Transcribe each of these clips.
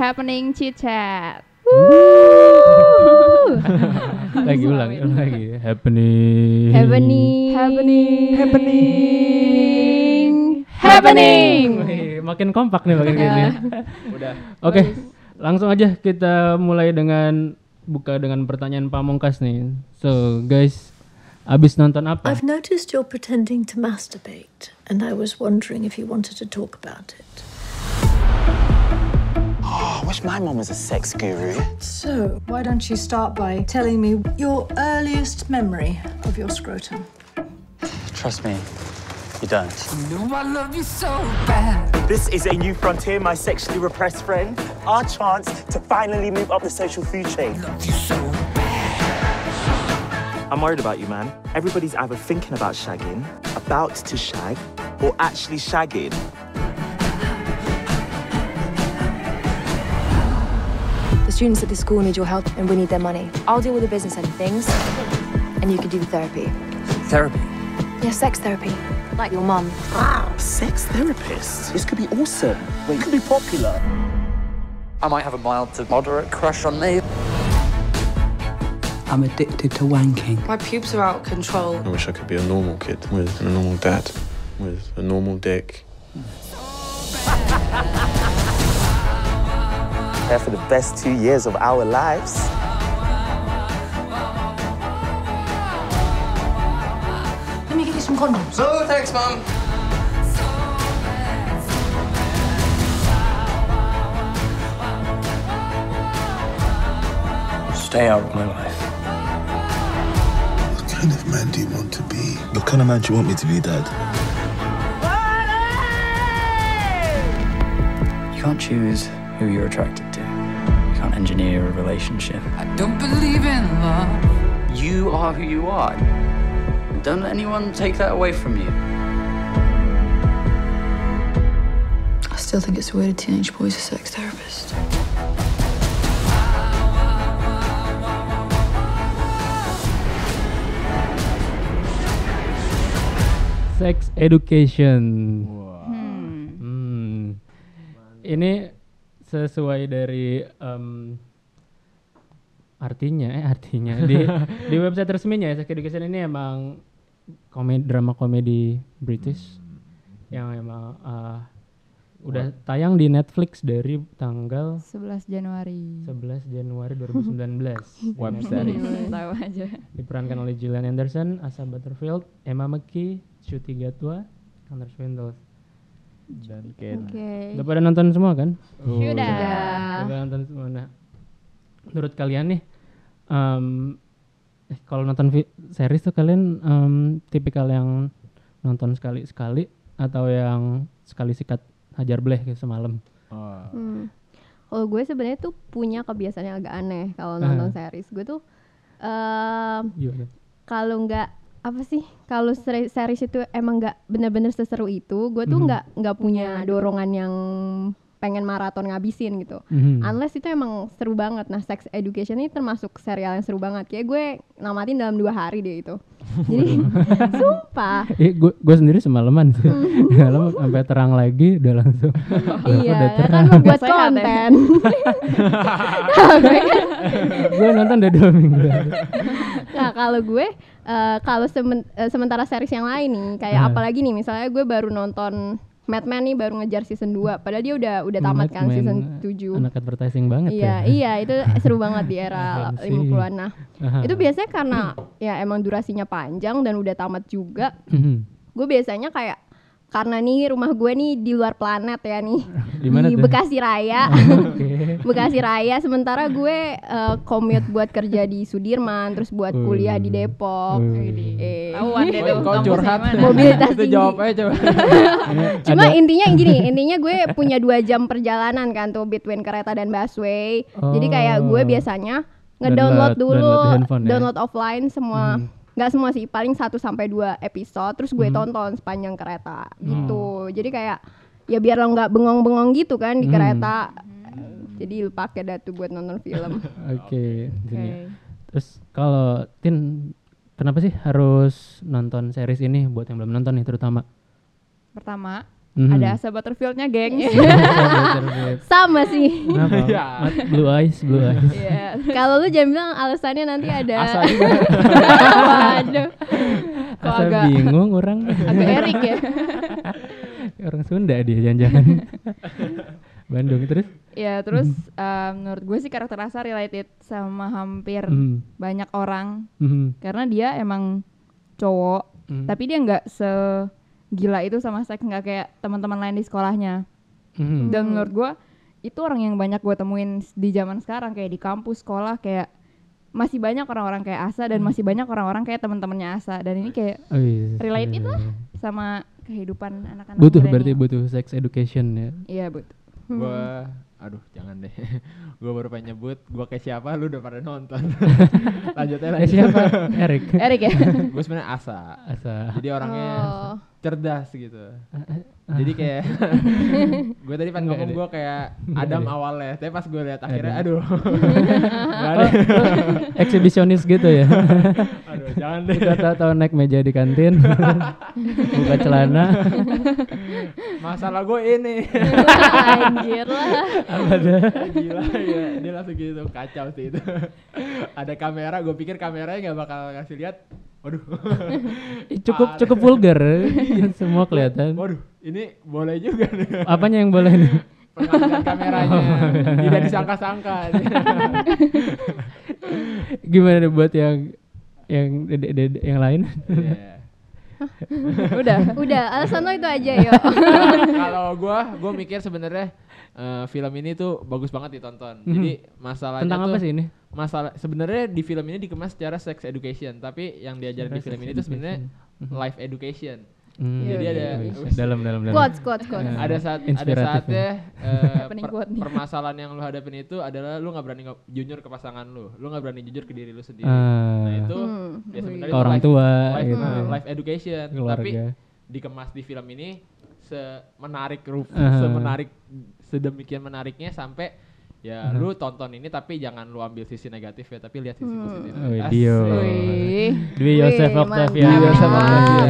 Happening Chit Chat. lagi ulang ulang lagi happening Happening. Happening. Happening. Happening. Wih, makin kompak nih makin gini udah oke langsung aja kita mulai dengan buka dengan pertanyaan pamungkas nih so guys abis nonton apa I've noticed you're pretending to masturbate, and I was wondering if you wanted to talk about it. Oh, I wish my mom was a sex guru. So, why don't you start by telling me your earliest memory of your scrotum? Trust me, you don't. know I love you so bad. This is a new frontier, my sexually repressed friend. Our chance to finally move up the social food chain. Love you so I'm worried about you, man. Everybody's either thinking about shagging, about to shag, or actually shagging. Students at this school need your help and we need their money. I'll deal with the business end of things and you can do the therapy. Therapy. Yeah, sex therapy. Like your mum. Sex therapist. This could be awesome. Wait, it could be popular. I might have a mild to moderate crush on me. I'm addicted to wanking. My pubes are out of control. I wish I could be a normal kid with a normal dad, with a normal dick. There for the best two years of our lives. Let me get you some condoms. Oh, thanks, Mum. Stay out of my life. What kind of man do you want to be? What kind of man do you want me to be, Dad? You can't choose who you're attracted to. You can't engineer a relationship. I don't believe in love. You are who you are. Don't let anyone take that away from you. I still think it's weird a teenage boy's a sex therapist. sex education Hmm. ini sesuai dari em, artinya eh artinya. Di di website resminya ya sex education ini emang komedi drama komedi British. Yang emang eh, udah tayang di Netflix dari tanggal 11 Januari. 11 Januari 2019 web series. tahu aja. diperankan oleh Gillian Anderson, Asa Butterfield, Emma McKee, Shuti Gatwa, Connor Swindles dan Ken. Oke. Udah pada nonton semua kan? Sudah. Udah nonton semua. Nah, menurut kalian nih, em, eh, kalau nonton series tuh kalian em, tipikal yang nonton sekali sekali atau yang sekali sikat hajar bleh kayak semalam? Hmm. Kalau gue sebenarnya tuh punya kebiasaan yang agak aneh kalau nonton series. Gue tuh kalau nggak apa sih kalau seri- series itu emang nggak bener-bener seseru itu, gue tuh Mhm. nggak nggak punya dorongan yang pengen maraton ngabisin gitu. Mhm. Unless itu emang seru banget. Nah, Sex Education ini termasuk serial yang seru banget. Kayak gue namatin dalam dua hari deh itu. Jadi sumpah. Eh, gue gue sendiri semalaman sih. Malam sampai terang lagi udah langsung. iya, udah kan terang. lo buat Sehat ya. konten. Gue gue nonton udah dua minggu. Nah kalau gue eh, kalau semen- eh, sementara series yang lain nih kayak Ah. apalagi nih misalnya gue baru nonton Mad Men nih baru ngejar season 2 padahal dia udah udah tamat Mad kan Men, season eh, 7 Anak advertising banget Iya, ya. iya itu seru banget di era Agency. 50-an. Nah, itu biasanya karena ya emang durasinya panjang dan udah tamat juga. Mhm. Gue biasanya kayak karena nih rumah gue nih di luar planet ya nih. Di mana tuh? Bekasi Raya. Oke. Bekasi Raya sementara gue eh, commute buat kerja di Sudirman terus buat kuliah di Depok. Eh. Kau kampusnya curhat. Mobilitas Itu tinggi. jawab aja coba. Cuma intinya gini, intinya gue punya dua jam perjalanan kan tuh between kereta dan busway. Jadi kayak gue Oh. biasanya Download- ngedownload dulu, download di ya? download offline semua. Hmm. Nggak semua sih, paling 1 sampai 2 episode terus gue Hmm. tonton sepanjang kereta gitu. Jadi kayak ya biar lo nggak bengong-bengong gitu kan di Hmm. kereta. Jadi lu pakai dah tuh buat nonton film. Oke, Oke. Dunia. Terus kalau Tin kenapa sih harus nonton series ini buat yang belum nonton nih terutama? Pertama, Mhm. Ada Asa Butterfieldnya, gengs. Butterfield. Sama sih. Kenapa? Iya. Mat- Blue eyes, blue eyes. Iya. Kalau lu jangan bilang alasannya nanti ada. Asa juga. Waduh. Kok Asa agak- bingung orang. Agak Erik ya. orang Sunda dia jangan-jangan. Bandung terus? Ya terus eh, menurut gue sih karakter Asa related sama hampir Mhm. banyak orang Mhm. karena dia emang cowok Mhm. tapi dia nggak segila itu sama seks nggak kayak teman-teman lain di sekolahnya Mhm. dan menurut gue itu orang yang banyak gue temuin di zaman sekarang kayak di kampus sekolah kayak masih banyak orang-orang kayak Asa dan masih banyak orang-orang kayak teman-temannya Asa dan ini kayak Oh, iya. related lah sama kehidupan anak-anak Butuh berarti butuh sex education ya. iya butuh Gua aduh jangan deh. gua baru pengen nyebut gua kayak siapa lu udah pada nonton. Lanjutnya Eh, lanjut. siapa? Erik. Erik ya gue sebenarnya Asa. Asa. Jadi orangnya Oh. cerdas gitu. Jadi kayak gue tadi pengen ngomong deh. gue kayak Adam deh. awalnya, tapi pas gue lihat akhirnya aduh. Gak Oh, ada. Eksibisionis gitu ya. aduh, jangan deh. Buka tahu naik meja di kantin. Buka celana. Masalah gue ini. Anjir lah. Apa dah? Gila, gila. Dia langsung gitu kacau sih itu. Ada kamera, gue pikir kameranya nggak bakal ngasih lihat. Waduh. Cukup cukup vulgar. Semua kelihatan. Waduh, ini boleh juga nih. Apanya yang boleh nih? Pengambilan kameranya tidak disangka-sangka. Gimana deh buat yang yang dede- dede- yang lain? Iya. udah Udah, alasan lo itu aja yo. Kalau gua, gua mikir sebenarnya eh, film ini tuh bagus banget ditonton. Jadi masalahnya Tentang tuh apa sih ini? masalah sebenarnya di film ini dikemas secara sex education, tapi yang diajarin di film ini tuh sebenarnya education. life education. Hmm, Jadi ada wis, dalam dalam dalam. Quotes, quotes, quotes. Nah, ada saat ada saatnya Happening per- permasalahan yang lu hadapin itu adalah lu nggak berani jujur ke pasangan lu, lu nggak berani jujur ke diri lu sendiri. Ah. Nah itu Hmm. ya sebenarnya orang life- tua life, gitu ya. life education, Keluarga. tapi dikemas di film ini semenarik rup, Aha. semenarik sedemikian menariknya sampai ya Aha. lu tonton ini tapi jangan lu ambil sisi negatif ya, tapi lihat sisi Hmm. positif. Oh. Dio. Dwi Yosef Octavia. mantap. Yosef Octavia.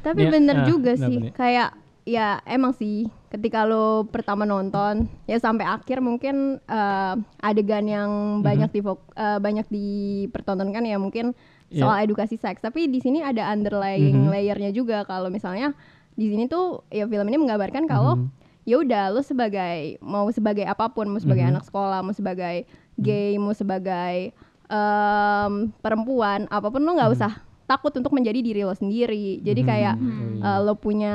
Tapi Nia, bener ah, juga sih, nih? kayak ya emang sih ketika lo pertama nonton ya sampai akhir mungkin eh, adegan yang Mhm. banyak di banyak dipertontonkan ya mungkin Iya. soal edukasi seks. Tapi di sini ada underlying Mhm. layernya juga kalau misalnya di sini tuh ya film ini menggambarkan kalau Mhm. Ya udah lo sebagai mau sebagai apa pun mau sebagai Mhm. anak sekolah mau sebagai gay mau sebagai em, perempuan apa pun lo nggak Mhm. usah takut untuk menjadi diri lo sendiri jadi Mhm. kayak Hmm. eh, lo punya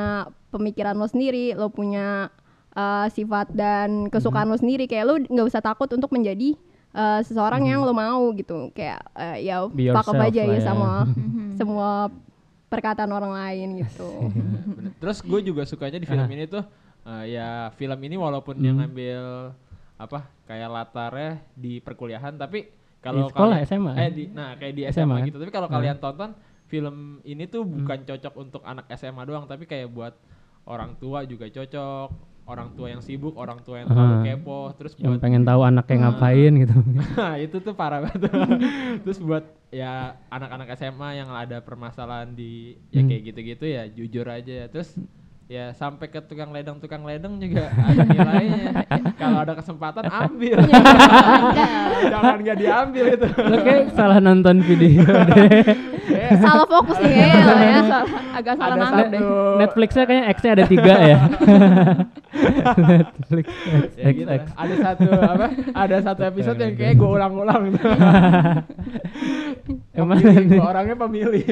pemikiran lo sendiri lo punya eh, sifat dan kesukaan Mhm. lo sendiri kayak lo nggak usah takut untuk menjadi eh, seseorang Mhm. yang lo mau gitu kayak eh, ya yourself aja ya ya. sama Mhm. semua perkataan orang lain gitu. Terus gue juga sukanya di film ini tuh eh, ya film ini walaupun dia Hmm. ngambil apa kayak latarnya di perkuliahan tapi kalau Di sekolah, kalian- SMA, eh di nah kayak di SMA, SMA, kan? gitu tapi kalau Ah. kalian tonton film ini tuh Hmm. bukan cocok untuk anak SMA doang tapi kayak buat orang tua juga cocok orang tua yang sibuk orang tua yang terlalu kepo terus Yang buat pengen tahu anaknya Ah. ngapain gitu. Nah, itu tuh parah banget. Terus buat ya anak-anak SMA yang ada permasalahan di ya Hmm. kayak gitu-gitu ya jujur aja. Terus ya sampai ke tukang ledeng tukang ledeng juga ada nilainya. Kalau ada kesempatan ambil. Jangan nggak diambil itu. Lo kayak salah nonton video deh. salah fokus nih kayaknya lo ya Salah- agak salah Ada nangkep deh. Netflixnya kayaknya X-nya ada tiga ya. Netflix X, Ya X, gitu X. Ada satu apa? Ada satu episode yang kayak gue ulang-ulang. Emang nih? gua orangnya pemilih.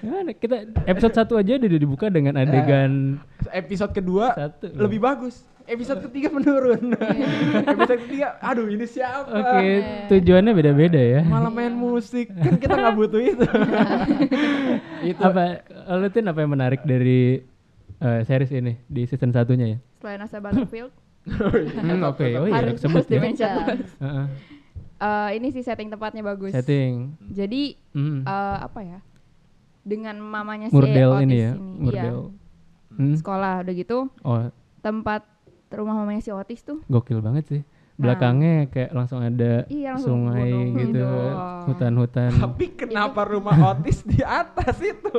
Gimana? Kita episode satu aja udah dibuka dengan adegan episode kedua satu. lebih bagus. Episode ketiga menurun. episode ketiga, aduh ini siapa? Oke, tujuannya beda-beda ya. Malah main musik, kan kita nggak butuh itu. itu Apa lo Tin, apa yang menarik dari eh, series ini di season satunya ya? Selain Asa Butterfield, Hmm, Oke, oh iya harus sebut harus ya. di-mention terus. Heeh. Eh, ini sih setting tempatnya bagus. Setting. Jadi Hmm. eh, apa ya? Dengan mamanya si Murdel Otis ini ya, Iya, Murdel. Hmm. sekolah udah gitu Oh, tempat rumah mamanya si Otis tuh gokil banget sih. Belakangnya kayak langsung ada Iya, langsung sungai gunung gitu, hutan-hutan. Tapi kenapa rumah Otis di atas itu?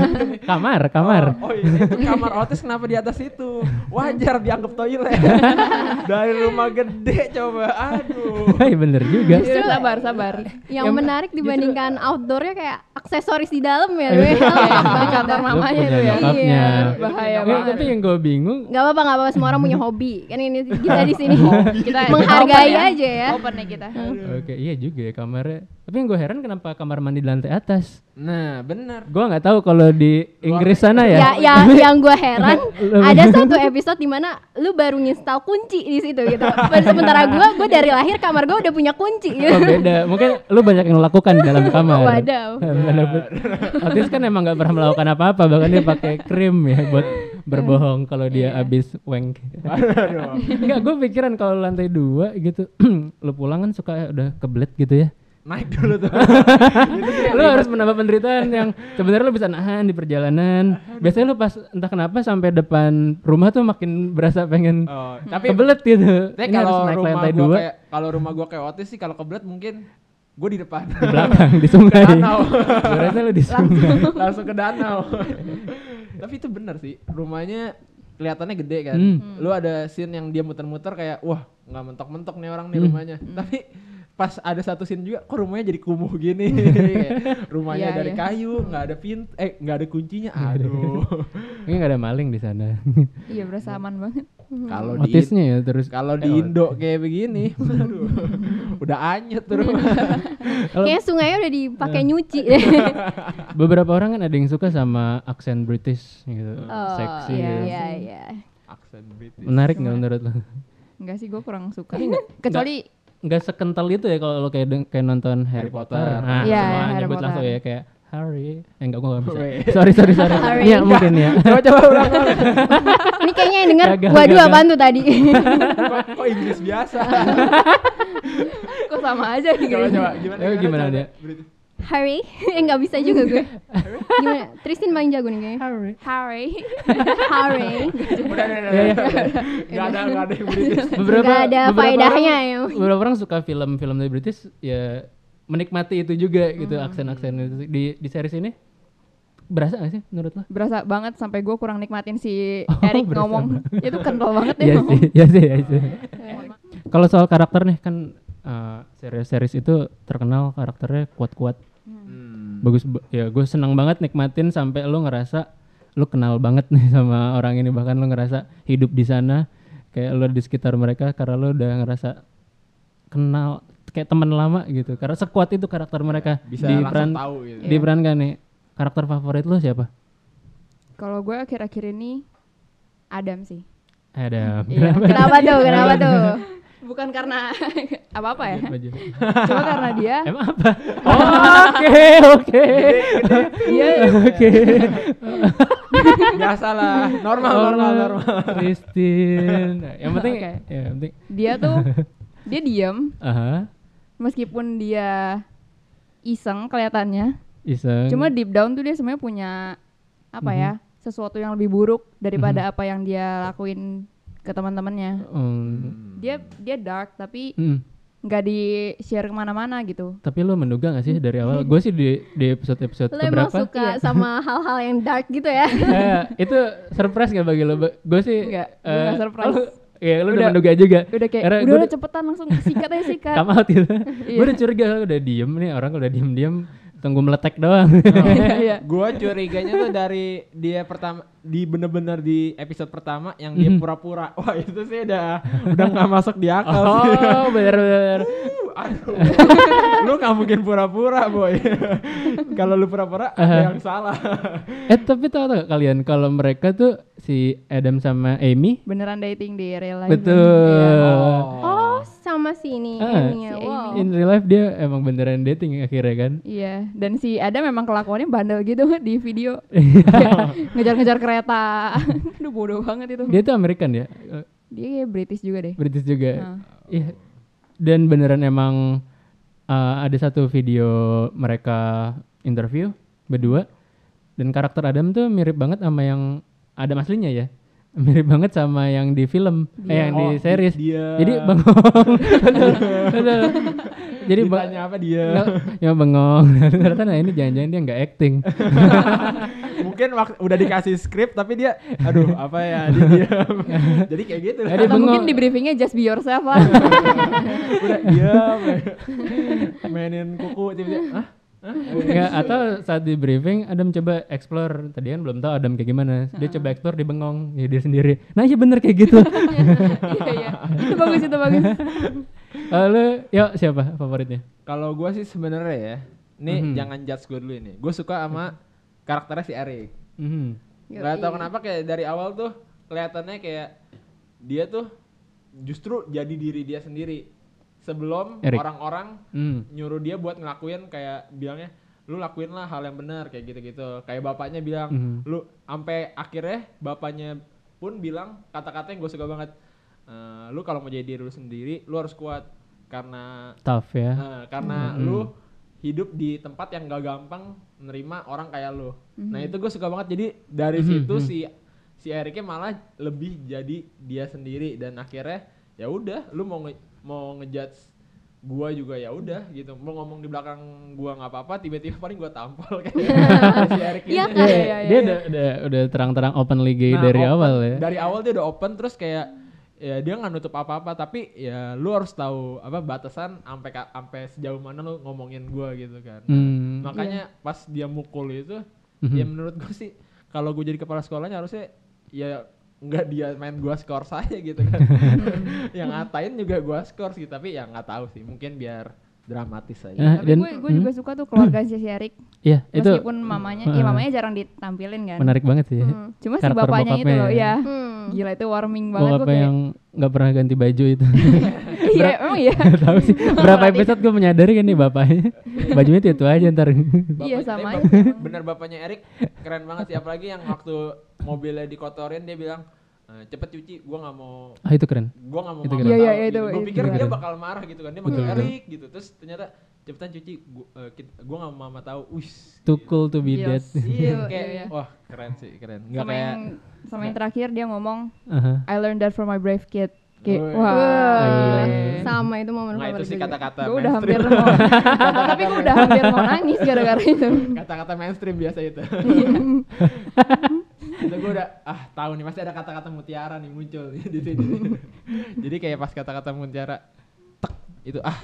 kamar, kamar. Oh, oh iya, itu kamar Otis kenapa di atas itu? Wajar dianggap toilet. Dari rumah gede coba. Aduh. Iya bener juga. Iya, sabar, sabar. Yang Yang menarik dibandingkan outdoornya kayak aksesoris di dalam ya. Iya. gue. Di kantor mamanya itu ya. Iya, bahaya Iya, banget. tapi yang gue bingung Gak apa-apa, gak apa-apa. Semua orang punya hobi. Kan ini kita di sini Kita menghargai ya. aja ya. Open nih kita. Oke, iya juga ya kamarnya. Tapi yang gue heran kenapa kamar mandi di lantai atas? Nah, benar. Gue nggak tahu kalau di Inggris sana ya. Ya, ya yang gue heran ada satu episode di mana lu baru nginstal kunci di situ gitu. Sementara gue, gue dari lahir kamar gue udah punya kunci gitu. Oh beda, mungkin lu banyak yang lakukan di dalam kamar. Wadaw. Otis kan emang nggak pernah melakukan apa-apa, bahkan dia pakai krim ya buat berbohong kalau dia abis wank. Enggak, gue pikiran kalau lantai dua gitu, lu pulang kan suka udah kebelet gitu ya. Naik dulu tuh. lu harus menambah penderitaan yang sebenarnya lu bisa nahan di perjalanan. Biasanya lu pas entah kenapa sampai depan rumah tuh makin berasa pengen Oh, tapi kebelet gitu. Tapi Ini harus kalau naik rumah lantai gua dua kayak kalau rumah gua kayak Otis sih kalau kebelet mungkin gue di depan. di belakang di sungai. Ke danau. Rasa di sungai. Langsung ke danau. Tapi itu benar sih. Rumahnya kelihatannya gede kan. Hmm. Lu ada scene yang dia muter-muter kayak wah, nggak mentok-mentok nih orang nih Hmm. rumahnya. Tapi pas ada satu scene juga kok rumahnya jadi kumuh gini rumahnya Iya, dari iya. kayu nggak ada pintu eh nggak ada kuncinya aduh Ini nggak ada maling di sana. Iya, berasa aman banget. kalau di Otisnya ya terus. kalau Eh, di Indo kayak begini aduh udah anyet tuh rumah Kayaknya sungainya udah dipakai nyuci. Beberapa orang kan ada yang suka sama aksen British gitu, Oh, seksi. iya, gitu. Iya, iya. aksen British Menarik nggak menurut lo? Enggak sih, gue kurang suka. Kecuali Nggak sekental itu ya kalau lo kayak kayak nonton Harry, Harry Potter. Potter. Nah, Iya, semua Harry nyebut Potter. langsung ya kayak Harry. Eh enggak gue nggak bisa. Sorry sorry sorry. Harry. Iya mungkin ya. coba coba ulang. Ini kayaknya yang waduh gagal. apaan tuh tadi. kok, kok Inggris biasa kok sama aja coba Inggris. coba gimana Eh, gimana dia? British. Harry, eh nggak bisa juga gue. Gimana? Tristan paling jago nih kayaknya. Harry. Harry. Harry. udah udah udah nggak ada nggak ada yang British Beberapa Nggak ada faedahnya ya. Beberapa orang suka film-film dari British ya menikmati itu juga gitu Hmm. aksen-aksen itu di di series ini berasa gak sih menurut lo? Berasa banget sampai gue kurang nikmatin si Oh, Eric berasa ngomong. Itu kental banget ya Iya sih, iya sih, iya sih. Kalau soal karakter nih kan uh, series-series itu terkenal karakternya kuat-kuat. Hmm. Bagus, ba- ya gue senang banget nikmatin sampai lo ngerasa lo kenal banget nih sama orang ini bahkan lo ngerasa hidup di sana kayak lo di sekitar mereka karena lo udah ngerasa kenal kayak teman lama gitu karena sekuat itu karakter mereka bisa diperan langsung tahu gitu Iya. diperankan nih karakter favorit lo siapa Kalau gue akhir-akhir ini Adam sih. ada Iya. Kenapa tuh? Kenapa tuh? Bukan karena apa-apa ya. Aja. Cuma karena dia. Emang apa? Oh, oke oke. Dia oke. Biasalah normal normal normal. Christine yang penting Oke. ya yang penting. Dia tuh dia diem. Aha. Meskipun dia iseng kelihatannya. iseng. Cuma deep down tuh dia sebenarnya punya apa ya? Sesuatu yang lebih buruk daripada apa yang dia lakuin ke teman-temannya. Hmm, Dia dia dark tapi hmm. nggak di share ke mana-mana gitu. tapi lo menduga gak sih dari awal gue sih di di episode episode Lo emang keberapa suka sama hal-hal yang dark gitu ya? Eh, itu surprise gak bagi lo gue sih nggak surprise. lo- ya lo udah, Udah- menduga juga Udah kayak Karena udah udah cepetan langsung sikat aja sikat. come out gitu Iya. gue udah curiga udah diem nih orang udah diem diem tunggu meletek doang Iya, iya. Gua curiganya tuh dari dia pertama di bener-bener di episode pertama yang dia Mhm. pura-pura. Wah itu sih udah udah nggak masuk di akal sih. oh bener bener Aduh, lu nggak mungkin pura-pura boy. Kalau lu pura-pura ada yang salah. eh tapi tau gak kalian kalau mereka tuh si Adam sama Amy Beneran dating di real life. betul Iya. Oh, sama si ini. Ah, si Wow. in real life dia emang beneran dating akhirnya kan Iya, dan si Adam memang kelakuannya bandel gitu di video. Iya. Ngejar-ngejar kereta. Aduh bodoh banget itu. dia tuh American ya Dia kayak British juga deh. British juga Nah. Iya. dan beneran emang uh, ada satu video mereka interview berdua dan karakter Adam tuh mirip banget sama yang Adam aslinya ya mirip banget sama yang di film eh Dia. yang di Oh, series dia. jadi bengong jadi ba- Ditanya apa dia? Ya bengong ternyata nah ini jangan-jangan dia nggak acting Mungkin wak- udah dikasih skrip tapi dia aduh apa ya dia diam. Jadi kayak gitu. Dia Atau mungkin di briefingnya just be yourself lah. udah diam. Mainin kuku tiba-tiba. Hah? Hah? Nggak, atau saat di briefing Adam coba explore tadi kan belum tahu Adam kayak gimana dia coba explore di bengong ya dia sendiri nah iya bener kayak gitu Iya iya. Itu bagus itu bagus. lalu yuk siapa favoritnya Kalau gua sih sebenarnya ya, nih Mhm. jangan judge gue dulu ini. Gue suka sama karakternya si Eric. Mhm. Gak tau kenapa kayak dari awal tuh kelihatannya kayak dia tuh justru jadi diri dia sendiri sebelum Eric. orang-orang Hmm. nyuruh dia buat ngelakuin kayak bilangnya lu lakuin lah hal yang benar kayak gitu-gitu kayak bapaknya bilang Mhm. lu sampai akhirnya bapaknya pun bilang kata-kata yang gue suka banget "Eh, lu kalau mau jadi diri lu sendiri lu harus kuat karena tough ya Nah, karena Mhm. lu hidup di tempat yang gak gampang menerima orang kayak lu. Nah itu gue suka banget. Jadi dari Mhm, situ mhm. si si Eriknya malah lebih jadi dia sendiri dan akhirnya ya udah, lu mau nge, mau ngejudge gua juga ya udah gitu. Mau ngomong di belakang gua nggak apa-apa, tiba-tiba paling gua tampol kayak si Erik Iya ini. kan? Dia- iya, dia udah, udah udah terang-terang openly gay Nah, dari open- awal ya Dari awal dia udah open terus kayak ya dia nggak nutup apa-apa tapi ya lu harus tahu apa batasan sampai sampai sejauh mana lu ngomongin gua gitu kan. Nah, Hmm. Makanya pas dia mukul itu Mhm. ya menurut gue sih kalau gue jadi kepala sekolahnya harusnya ya nggak dia main gua skor saya gitu kan. yang ngatain juga gua skor sih tapi ya nggak tahu sih mungkin biar dramatis aja. Ah, Tapi dan- gue gue juga suka tuh keluarga si Erik. Iya, itu Meskipun mamanya, ya Heeh. mamanya jarang ditampilin kan. menarik banget sih Hmm. Cuma si bapaknya itu loh, ya. ya. Hmm. Gila itu warming banget gue yang nggak pernah ganti baju itu Iya, emang iya. Tahu sih berapa episode gue menyadari kan nih bapaknya bajunya itu, aja ntar Iya, Bapaknya- sama aja. bap- Bener bapaknya Erik keren banget sih apalagi yang waktu mobilnya dikotorin dia bilang "Eh, cepet cuci gua nggak mau ah itu keren gua nggak mau Itu keren. Iya, iya, tahu," itu- gitu. Gua itu pikir dia keren. bakal marah gitu kan dia manggil Erik gitu terus ternyata cepetan cuci gua, eh, kit- gua nggak mau mama tahu wih too cool to be dead Yes. iya Iya, kayak iya. wah keren sih keren nggak Sama kayak yang sama yang terakhir dia ngomong Aha. I learned that from my brave kid. Kayak, Woi. wah, Wah, sama itu momen nah itu favorit sih juga. kata-kata Gue udah hampir mau, tapi gue udah hampir mau nangis gara-gara itu. kata-kata mainstream biasa itu itu gue udah ah tahu nih pasti ada kata-kata mutiara nih muncul di sini jadi kayak pas kata-kata mutiara tek itu ah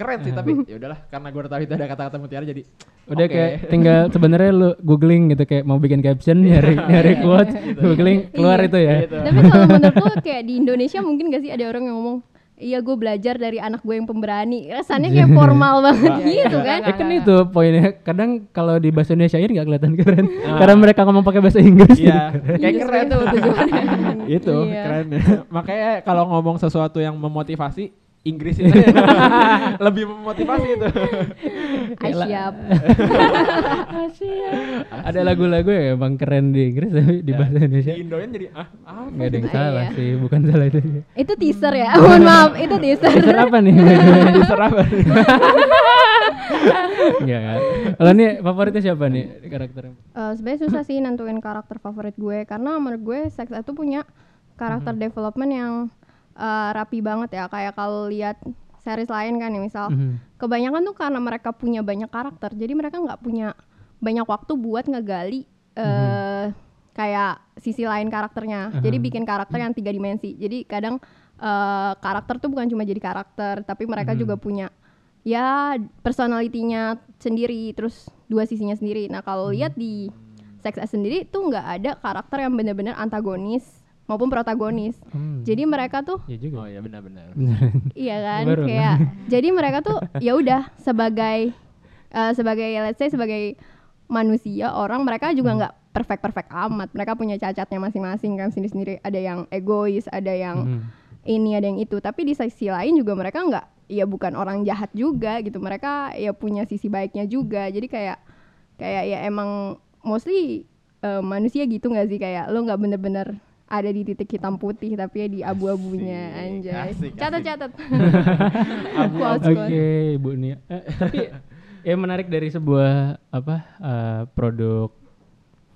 keren sih tapi ya udahlah karena gue udah tahu itu ada kata-kata mutiara jadi udah oke. kayak tinggal sebenarnya lu googling gitu kayak mau bikin caption nyari nyari Iya, quotes gitu. googling keluar Iya. itu ya Gitu. Tapi kalau menurutku kayak di Indonesia mungkin gak sih ada orang yang ngomong Iya gue belajar dari anak gue yang pemberani Rasanya kayak formal banget gitu kan Eh kan itu poinnya kadang kalau di bahasa Indonesia ini nggak kelihatan keren karena mereka ngomong pakai bahasa Inggris Ah. Iya, jadi kayak keren tujuannya. itu Iya. keren ya. Makanya kalau ngomong sesuatu yang memotivasi Inggris itu lebih memotivasi itu. Asyap. Ada lagu-lagu ya emang keren di Inggris tapi di bahasa Indonesia. Di Indonya jadi ah apa nggak ada yang gitu? salah Iya. sih bukan salah itu. Itu teaser ya Mohon maaf itu teaser. Teaser apa nih? Teaser apa? Enggak kan. Kalau nih favoritnya siapa nih karakternya Eh, sebenarnya susah sih nentuin karakter favorit gue karena menurut gue Sex tuh punya karakter development yang eh, rapi banget ya. Kayak kalau lihat series lain kan ya misal. Mhm. kebanyakan tuh karena mereka punya banyak karakter jadi mereka nggak punya banyak waktu buat ngegali eh kayak sisi lain karakternya. Jadi Aha. bikin karakter yang tiga dimensi. Jadi kadang eh, karakter tuh bukan cuma jadi karakter tapi mereka Mhm. juga punya ya personalitinya sendiri terus dua sisinya sendiri. Nah kalau lihat di Sex Ed sendiri tuh nggak ada karakter yang benar-benar antagonis maupun protagonis Hmm. jadi mereka tuh ya juga Oh iya benar-benar. Iya kan, Baru kayak jadi mereka tuh ya udah sebagai eh, sebagai let's say sebagai manusia orang mereka juga nggak perfect perfect amat. Mereka punya cacatnya masing-masing kan sendiri-sendiri. Ada yang egois, ada yang Mhm. ini, ada yang itu. Tapi di sisi lain juga mereka nggak ya bukan orang jahat juga gitu. Mereka ya punya sisi baiknya juga. Jadi kayak kayak ya emang mostly eh, manusia gitu nggak sih kayak lo nggak bener-bener ada di titik hitam putih tapi ya di abu-abunya anjay. asik, Catat asik. catat. Abu-abu. Oke, Quotes, Bu Nia. Eh, tapi ya menarik dari sebuah apa eh, produk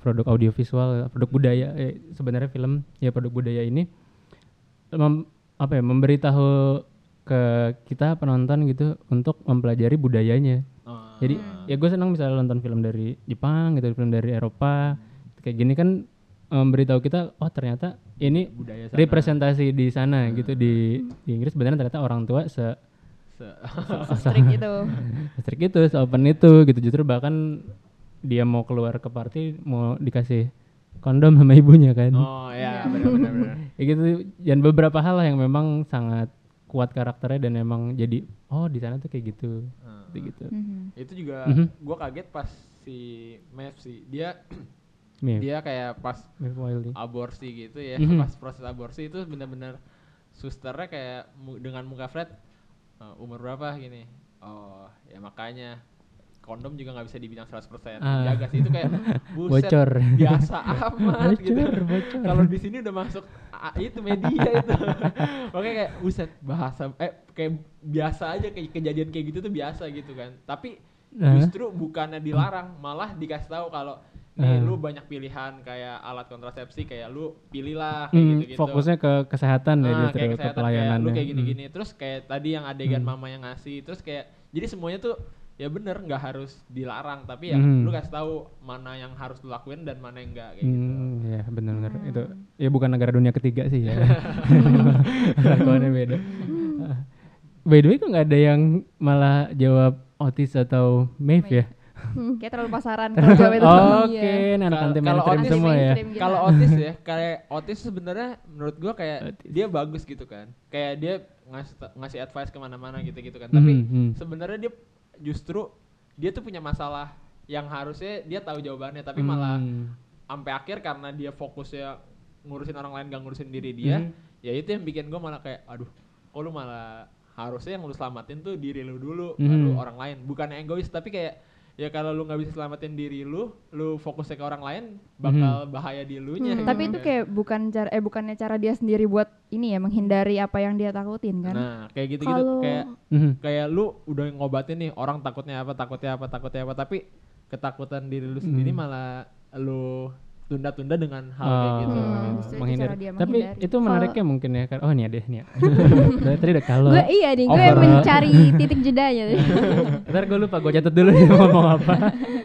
produk audiovisual produk budaya eh, sebenarnya film ya produk budaya ini mem- apa ya memberitahu ke kita penonton gitu untuk mempelajari budayanya Oh. jadi ya gue senang misalnya nonton film dari Jepang gitu film dari Eropa kayak gini kan memberitahu kita oh ternyata ini Budaya sana. representasi di sana gitu di, di Inggris sebenarnya ternyata orang tua se Se- Strict itu. Strict itu, open itu gitu. Justru bahkan dia mau keluar ke party mau dikasih kondom sama ibunya kan. Oh ya, benar-benar. benar. ya gitu. Dan beberapa hal lah yang memang sangat kuat karakternya dan emang jadi oh di sana tuh kayak gitu. Hmm. Kayak gitu. Itu juga Mhm. gua kaget pas si Mev sih. Dia Mev. dia kayak pas aborsi gitu ya. Mhm. Pas proses aborsi itu benar-benar susternya kayak mu- dengan muka Fred "Eh, umur berapa gini. Oh, ya makanya kondom juga nggak bisa dibilang 100% Ah. jaga sih itu kayak buset Bocor. biasa amat gitu. Bocor. Kalau di sini udah masuk itu media itu. Makanya kayak buset bahasa eh kayak biasa aja kayak kejadian kayak gitu tuh biasa gitu kan. Tapi Nah. justru bukannya dilarang, malah dikasih tahu kalau nih Ah. lu banyak pilihan kayak alat kontrasepsi kayak lu pilihlah kayak Hmm, gitu-gitu. fokusnya ke kesehatan ya Ah, justru kayak ke kesehatan, kayak lu kayak Hmm. gini-gini terus kayak tadi yang adegan Hmm. mama yang ngasih terus kayak jadi semuanya tuh ya bener nggak harus dilarang tapi ya Hmm. lu kasih tahu mana yang harus lu lakuin dan mana yang enggak kayak gitu Hmm, ya benar-benar itu ya bukan negara dunia ketiga sih ya. Lakuannya beda. By the way kok nggak ada yang malah jawab Otis atau Maeve ya? Kayak terlalu pasaran kalau jawab itu. Oke, Iya. ini anak Kal- anti kalau mainstream Otis semua ya. gitu. kalau Otis ya kayak Otis sebenarnya menurut gua kayak dia bagus gitu kan kayak dia ngasih ngasih advice ke mana-mana gitu-gitu kan tapi Mhm, mhm. sebenarnya dia justru dia tuh punya masalah yang harusnya dia tahu jawabannya tapi malah Hmm. sampai akhir karena dia fokusnya ngurusin orang lain gak ngurusin diri dia ya itu yang bikin gue malah kayak aduh kok lu malah harusnya yang lu selamatin tuh diri lu dulu Mhm. baru orang lain bukannya egois tapi kayak ya kalau lu nggak bisa selamatin diri lu lu fokusnya ke orang lain bakal bahaya di lu nya Hmm. Tapi itu kayak bukan cara eh bukannya cara dia sendiri buat ini ya menghindari apa yang dia takutin kan? nah kayak gitu gitu Kalau- kayak Mhm. kayak lu udah ngobatin nih orang takutnya apa takutnya apa takutnya apa tapi ketakutan diri lu sendiri Mhm. malah lu tunda-tunda dengan hal Oh, kayak gitu Hmm, dia Tapi itu menariknya mungkin ya. kan- Oh ini ada nih. ya. Dari tadi udah kalau. Gue iya nih, gue over- mencari titik jedanya. Ntar gue lupa gue catat dulu nih mau ngomong apa.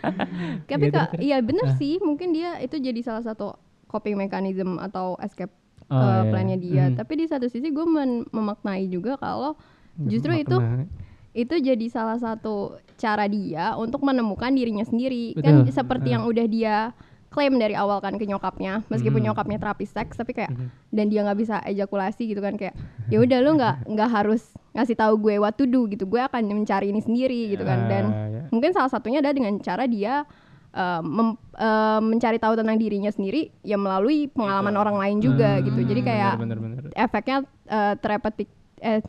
Tapi Gitu, kak, kira- iya bener Ah. sih, mungkin dia itu jadi salah satu coping mechanism atau escape Oh, uh, iya. plannya dia. Mhm. Tapi di satu sisi gue memaknai juga kalau justru itu Makna. itu jadi salah satu cara dia untuk menemukan dirinya sendiri. Betul. Kan seperti Ah. yang udah dia klaim dari awal kan ke nyokapnya, meskipun Mhm. nyokapnya terapis seks, tapi kayak Mhm. dan dia nggak bisa ejakulasi gitu kan kayak ya udah lu nggak nggak harus ngasih tahu gue what to do gitu, gue akan mencari ini sendiri gitu kan dan Ah, ya. mungkin salah satunya adalah dengan cara dia uh, mem- uh, mencari tahu tentang dirinya sendiri ya melalui pengalaman orang lain juga Hmm, gitu jadi kayak bener, bener, bener. efeknya uh, terapeutik eh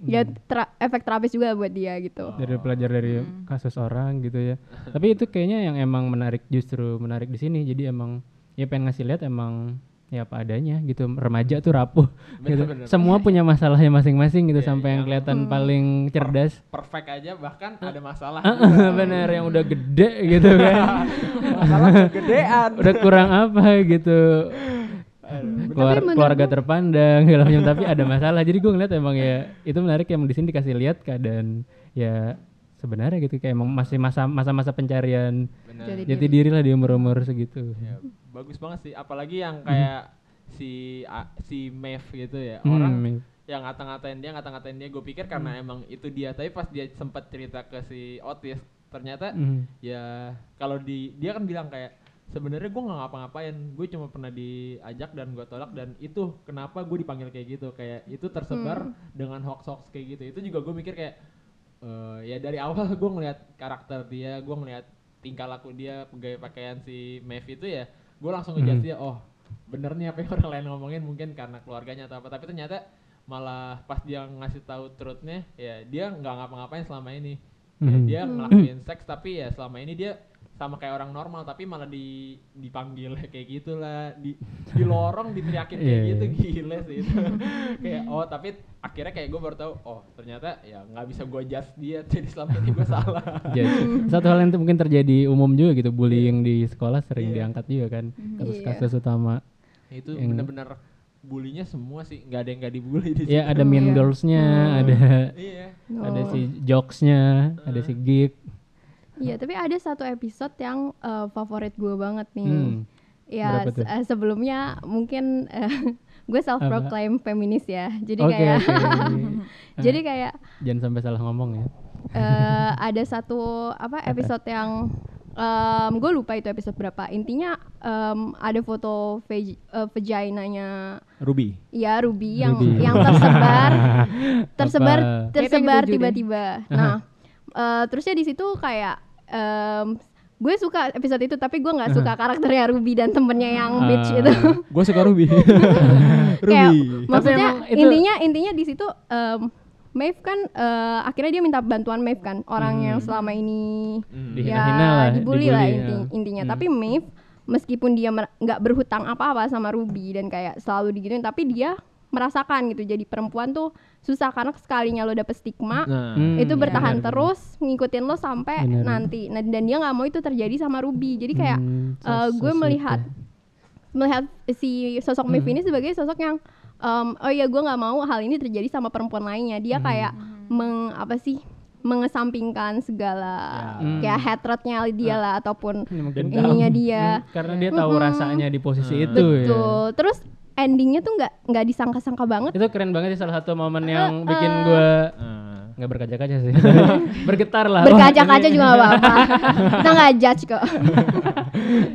ya tra- efek terapis juga buat dia gitu dari belajar dari kasus orang gitu ya. Tapi itu kayaknya yang emang menarik justru menarik di sini. Jadi emang ya pengen ngasih lihat emang ya apa adanya gitu. Remaja tuh rapuh gitu. Bener-bener. Semua punya masalahnya masing-masing gitu Iya, sampai yang yang- kelihatan paling cerdas. perfect aja bahkan ada masalah Bener yang udah gede gitu kan. masalah kegedean udah kurang apa gitu. Keluar, menurut keluarga gua- terpandang segala macam tapi ada masalah. Jadi gue ngeliat emang ya itu menarik yang di sini dikasih lihat keadaan ya sebenarnya gitu kayak emang masih masa masa-masa pencarian. Jadi jati diri lah di umur-umur segitu. Ya, bagus banget sih apalagi yang kayak si a- si Mev gitu ya Hmm, orang Mev. yang ngata-ngatain dia ngata-ngatain dia gue pikir karena emang itu dia tapi pas dia sempat cerita ke si Otis ternyata Hmm. ya kalau di dia kan bilang kayak sebenarnya gue nggak ngapa-ngapain. Gue cuma pernah diajak dan gue tolak dan itu kenapa gue dipanggil kayak gitu. Kayak itu tersebar dengan hoax-hoax kayak gitu. Itu juga gue mikir kayak eh, ya dari awal gue ngeliat karakter dia gue ngeliat tingkah laku dia gaya pakaian si Mev itu ya gue langsung ngejudge Hmm. dia oh bener nih apa yang orang lain ngomongin mungkin karena keluarganya atau apa. Tapi ternyata malah pas dia ngasih tahu truthnya ya dia nggak ngapa-ngapain selama ini. Ya, Mhm. dia ngelakuin seks tapi ya selama ini dia sama kayak orang normal tapi malah di dipanggil kayak gitulah di di lorong diteriakin kayak Iya, gitu iya. gile sih itu kayak oh tapi akhirnya kayak gue baru tahu oh ternyata ya nggak bisa gue judge dia jadi selama ini gue salah Jadi, satu hal yang tuh mungkin terjadi umum juga gitu, bullying di sekolah sering Iya. diangkat juga kan Mhm. kasus-kasus utama. itu yang- bener-bener bulinya semua sih nggak ada yang nggak dibully di Ya situ. ada mean Iya. girls-nya, Hmm. ada Iya. ada Oh. si jokes-nya, ada si geek. Iya, tapi ada satu episode yang eh, favorit gue banget nih. Hmm. Ya, Berapa tuh? se- eh, sebelumnya mungkin gue self proclaim feminis ya. Jadi Oke, kayak oke. Jadi kayak Jangan sampai salah ngomong ya. eh, ada satu apa episode yang gue lupa itu episode berapa. Intinya em, ada foto eh, vaginanya Ruby ya Ruby yang Ruby. yang tersebar tersebar tersebar deh. tiba-tiba. Nah, eh, terusnya di situ kayak em, gue suka episode itu tapi gue nggak suka karakternya Ruby dan temennya yang bitch Ah. itu. gue suka Ruby kayak Ruby maksudnya emang itu- intinya intinya di situ em, Maeve kan eh, akhirnya dia minta bantuan Maeve kan orang yang selama ini Hmm. Ya lah, dibully lah dibully, inti- ya. intinya Hmm. tapi Maeve meskipun dia nggak berhutang apa-apa sama Ruby dan kayak selalu digituin tapi dia merasakan gitu jadi perempuan tuh susah karena sekalinya lo dapet stigma nah Hmm, itu bertahan benar, terus ngikutin lo sampai Benar. nanti nah, dan dia nggak mau itu terjadi sama Ruby jadi kayak Hmm, so gue melihat ya. melihat si sosok Hmm. Ini sebagai sosok yang em, oh ya gue nggak mau hal ini terjadi sama perempuan lainnya dia Hmm. kayak meng apa sih mengesampingkan segala Hmm. kayak hatrednya dia lah ataupun Ini mungkin ininya tahu. dia Hmm, Karena dia tahu Mm-mm. rasanya di posisi Hmm. itu ya. betul terus endingnya tuh nggak nggak disangka-sangka banget Itu keren banget sih salah satu momen yang Eh, bikin eh. gue Ah. nggak berkaca-kaca sih. Bergetar lah. Berkaca-kaca juga gak apa-apa kita nggak judge kok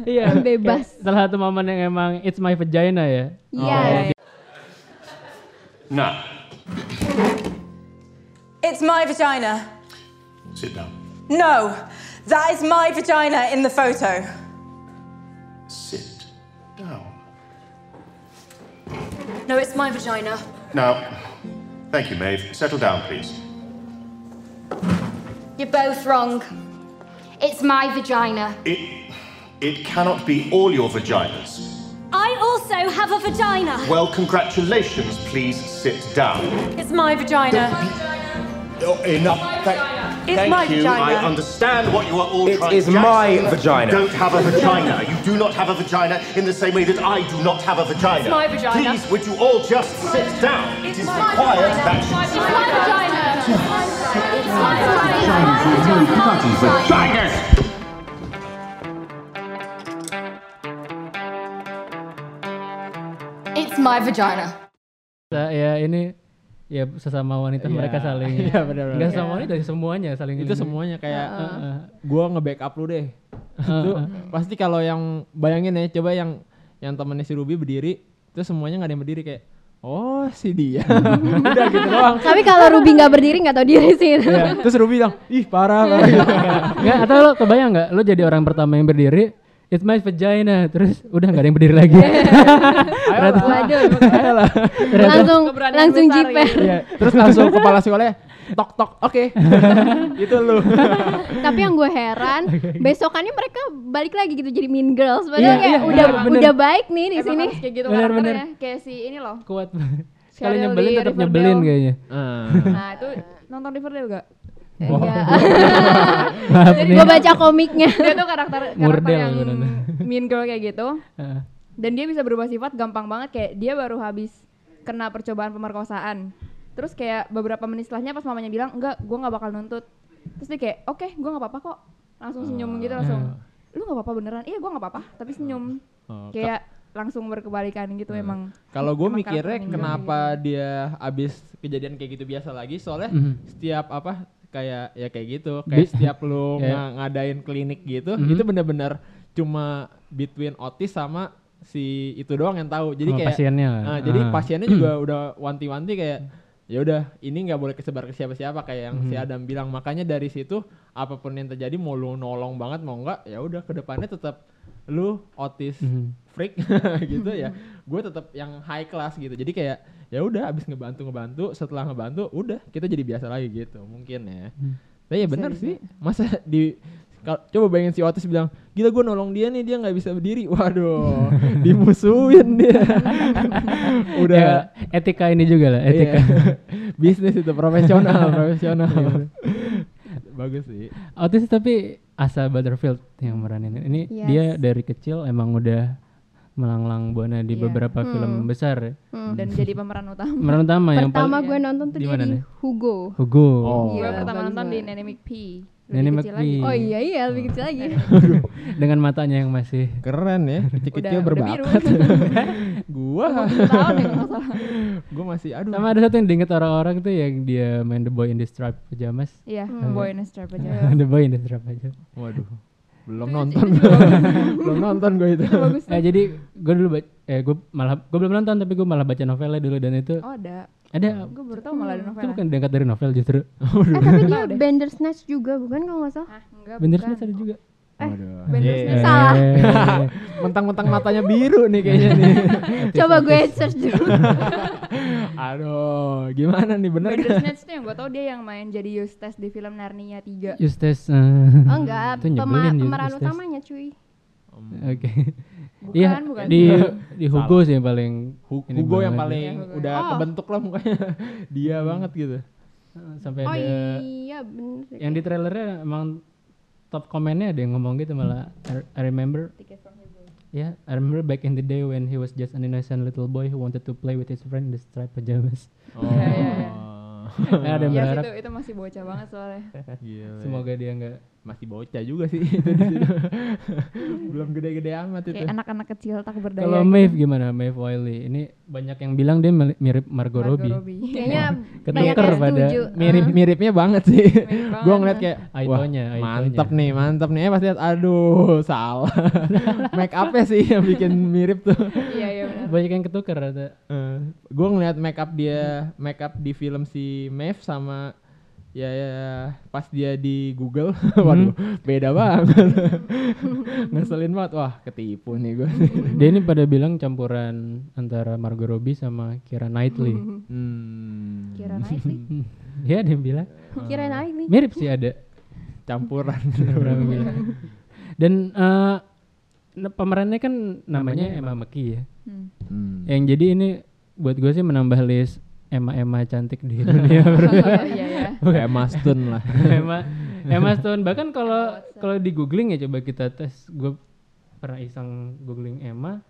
Iya, Bebas. Salah satu momen yang emang it's my vagina ya. Yes. Now, It's my vagina. sit down. No, that is my vagina in the photo. Sit No, it's my vagina. Now, thank you, Maeve. Settle down, please. You're both wrong. It's my vagina. It, it cannot be all your vaginas. I also have a vagina. Well, congratulations. Please sit down. It's my vagina. Oh, enough. Thank, It's thank my you. vagina. I understand what you are all It trying is Jackson, my you vagina. don't have a vagina. You do not have a vagina in the same way that I do not have a vagina. It's my vagina. Please, would you all just sit down? It is required that you It's my vagina. It's my vagina. It's my vagina. Sa- Ya ini ya sesama wanita Iya, mereka saling iya, benar-benar. Enggak sama Iya. wanita semuanya saling itu semuanya kayak Heeh. gua nge-backup lu deh itu pasti kalau yang bayangin ya coba yang yang temennya si Ruby berdiri terus semuanya nggak ada yang berdiri kayak oh si dia udah gitu doang tapi kalau Ruby nggak berdiri nggak tahu diri sih Iya, terus Ruby bilang ih parah parah gitu. Nggak, atau lo kebayang nggak lo jadi orang pertama yang berdiri It's my vagina terus udah nggak ada yang berdiri lagi. Ternyata- Waduh, Ayolah. langsung langsung jiper. Iya, terus langsung kepala sekolahnya tok tok oke itu lu tapi yang gue heran besokannya mereka balik lagi gitu jadi mean girls padahal Iya, kayak iya, udah iya, bener. udah baik nih di Emang sini kayak gitu Bener, karakternya kayak si ini loh Kuat banget. Sekali nyebelin tetap nyebelin kayaknya. nah itu nonton Riverdale gak? Enggak. Maaf Jadi gue baca komiknya. Dia tuh karakter karakter Murdel yang mean girl kayak gitu. Heeh. dan dia bisa berubah sifat gampang banget kayak dia baru habis kena percobaan pemerkosaan. Terus kayak beberapa menit setelahnya pas mamanya bilang enggak gue nggak bakal nuntut. Terus dia kayak oke gue nggak apa-apa kok. Langsung senyum gitu langsung lu nggak apa-apa beneran? Iya gue nggak apa-apa tapi senyum. Oh, kayak langsung berkebalikan gitu emang. Kalau gue mikirnya kenapa dia abis kejadian kayak gitu biasa lagi soalnya Mhm. setiap apa kayak ya kayak gitu kayak Bi- setiap lu Kayak- nga- ngadain klinik gitu Mhm. itu bener-bener cuma between otis sama si itu doang yang tahu jadi Sama kayak pasiennya. Nah, jadi Ah. pasiennya juga udah wanti-wanti kayak ya udah ini nggak boleh kesebar ke siapa-siapa kayak yang si Mhm. Adam bilang makanya dari situ apa pun yang terjadi mau lu nolong banget mau enggak ya udah ke depannya tetap lu otis Mhm. freak gitu ya gue tetap yang high class gitu jadi kayak ya udah abis ngebantu ngebantu setelah ngebantu udah kita jadi biasa lagi gitu mungkin ya Hmm. tapi ya benar sih masa di Kal- coba bayangin si Otis bilang, gila gue nolong dia nih dia nggak bisa berdiri. Waduh, dimusuhin dia. Udah Ya, etika ini juga lah, etika. Iya. Bisnis itu profesional, profesional. Bagus sih. Otis tapi Asa Butterfield yang meranin ini Yes. dia dari kecil emang udah melanglang buana di Iya. beberapa Hmm. film besar ya. Hmm. dan jadi pemeran utama. Pemeran utama yang Pertama gue nonton tuh Di? Hugo. Hugo. Oh. gue Iya, pertama bagus nonton di banget. Nanny Kecil lagi. Oh iya iya lebih kecil lagi. Dengan matanya yang masih Keren ya, kecil-kecil berbakat. gua tahun ya salah. gua masih aduh. sama ada satu yang diinget orang-orang tuh yang dia main The Boy in the Striped Pajamas. Iya, Hmm. Boy in a Striped aja. The Boy in the Striped Pajamas. Waduh. Belum nonton. belum nonton gue itu. Eh, jadi gue dulu eh gue malah gue belum nonton tapi gue malah baca novelnya dulu dan itu Oh ada. Ada Gue baru tahu malah ada itu novel. bukan diangkat dari novel justru. eh tapi dia. Bandersnatch juga bukan kalau nggak salah. Ah, enggak. Ada juga. Eh, Waduh. Bandersnatch. Iya. Salah. Mentang-mentang matanya biru nih kayaknya nih. Coba gue search dulu. Aduh, gimana nih bener kan? Bandersnatch tuh yang gue tau dia yang main jadi Eustace di film Narnia 3 Eustace. eh, Oh enggak, itu pemeran utamanya cuy. Oke. Bukan, Iya, bukan. di di Hugo sih yang paling Hugo yang banget. paling Hugo. udah Oh. kebentuk lah mukanya. Dia banget gitu. Sampai Oh ada iya bener. sih. yang di trailernya emang top komennya ada yang ngomong gitu malah I, I remember Yeah, I remember back in the day when he was just an innocent little boy who wanted to play with his friend in the striped pajamas. Oh. Iya, iya, iya. Ada yang Iya berharap itu, itu masih bocah banget soalnya. Gila. semoga dia nggak masih bocah juga sih itu di situ. Belum gede-gede amat itu. Kayak anak-anak kecil tak berdaya. Kalau gitu. Maeve gimana Maeve Wiley? Ini banyak yang bilang dia mirip Margot, Margot Robbie. Robbie. Kayaknya Ketuker pada. Mirip-miripnya banget sih. Mirip banget. ngeliat kayak wah, Aitonya, aitonya. mantep nih, mantep nih. Eh pas lihat aduh, salah. make upnya sih yang bikin mirip tuh. Iya iya. Banyak yang ketuker ada. Eh, gua ngeliat make up dia, make up di film si Maeve sama ya, ya pas dia di Google, waduh beda banget. Ngeselin banget. Wah, ketipu nih gue. Dia ini pada bilang campuran antara Margot Robbie sama Keira Knightley. hmm, Kira Knightley. ya dia bilang Kirain Aili. mirip sih ada. campuran. Bilang. Dan eh, nah, pemerannya kan namanya Emma McKee ya. Hmm. Hmm. Yang jadi ini buat gue sih menambah list Emma-Emma cantik di dunia. bro. Oh iya iya. Emma Stone lah. Emma Emma Stone bahkan kalau kalau di googling ya coba kita tes gue pernah iseng googling Emma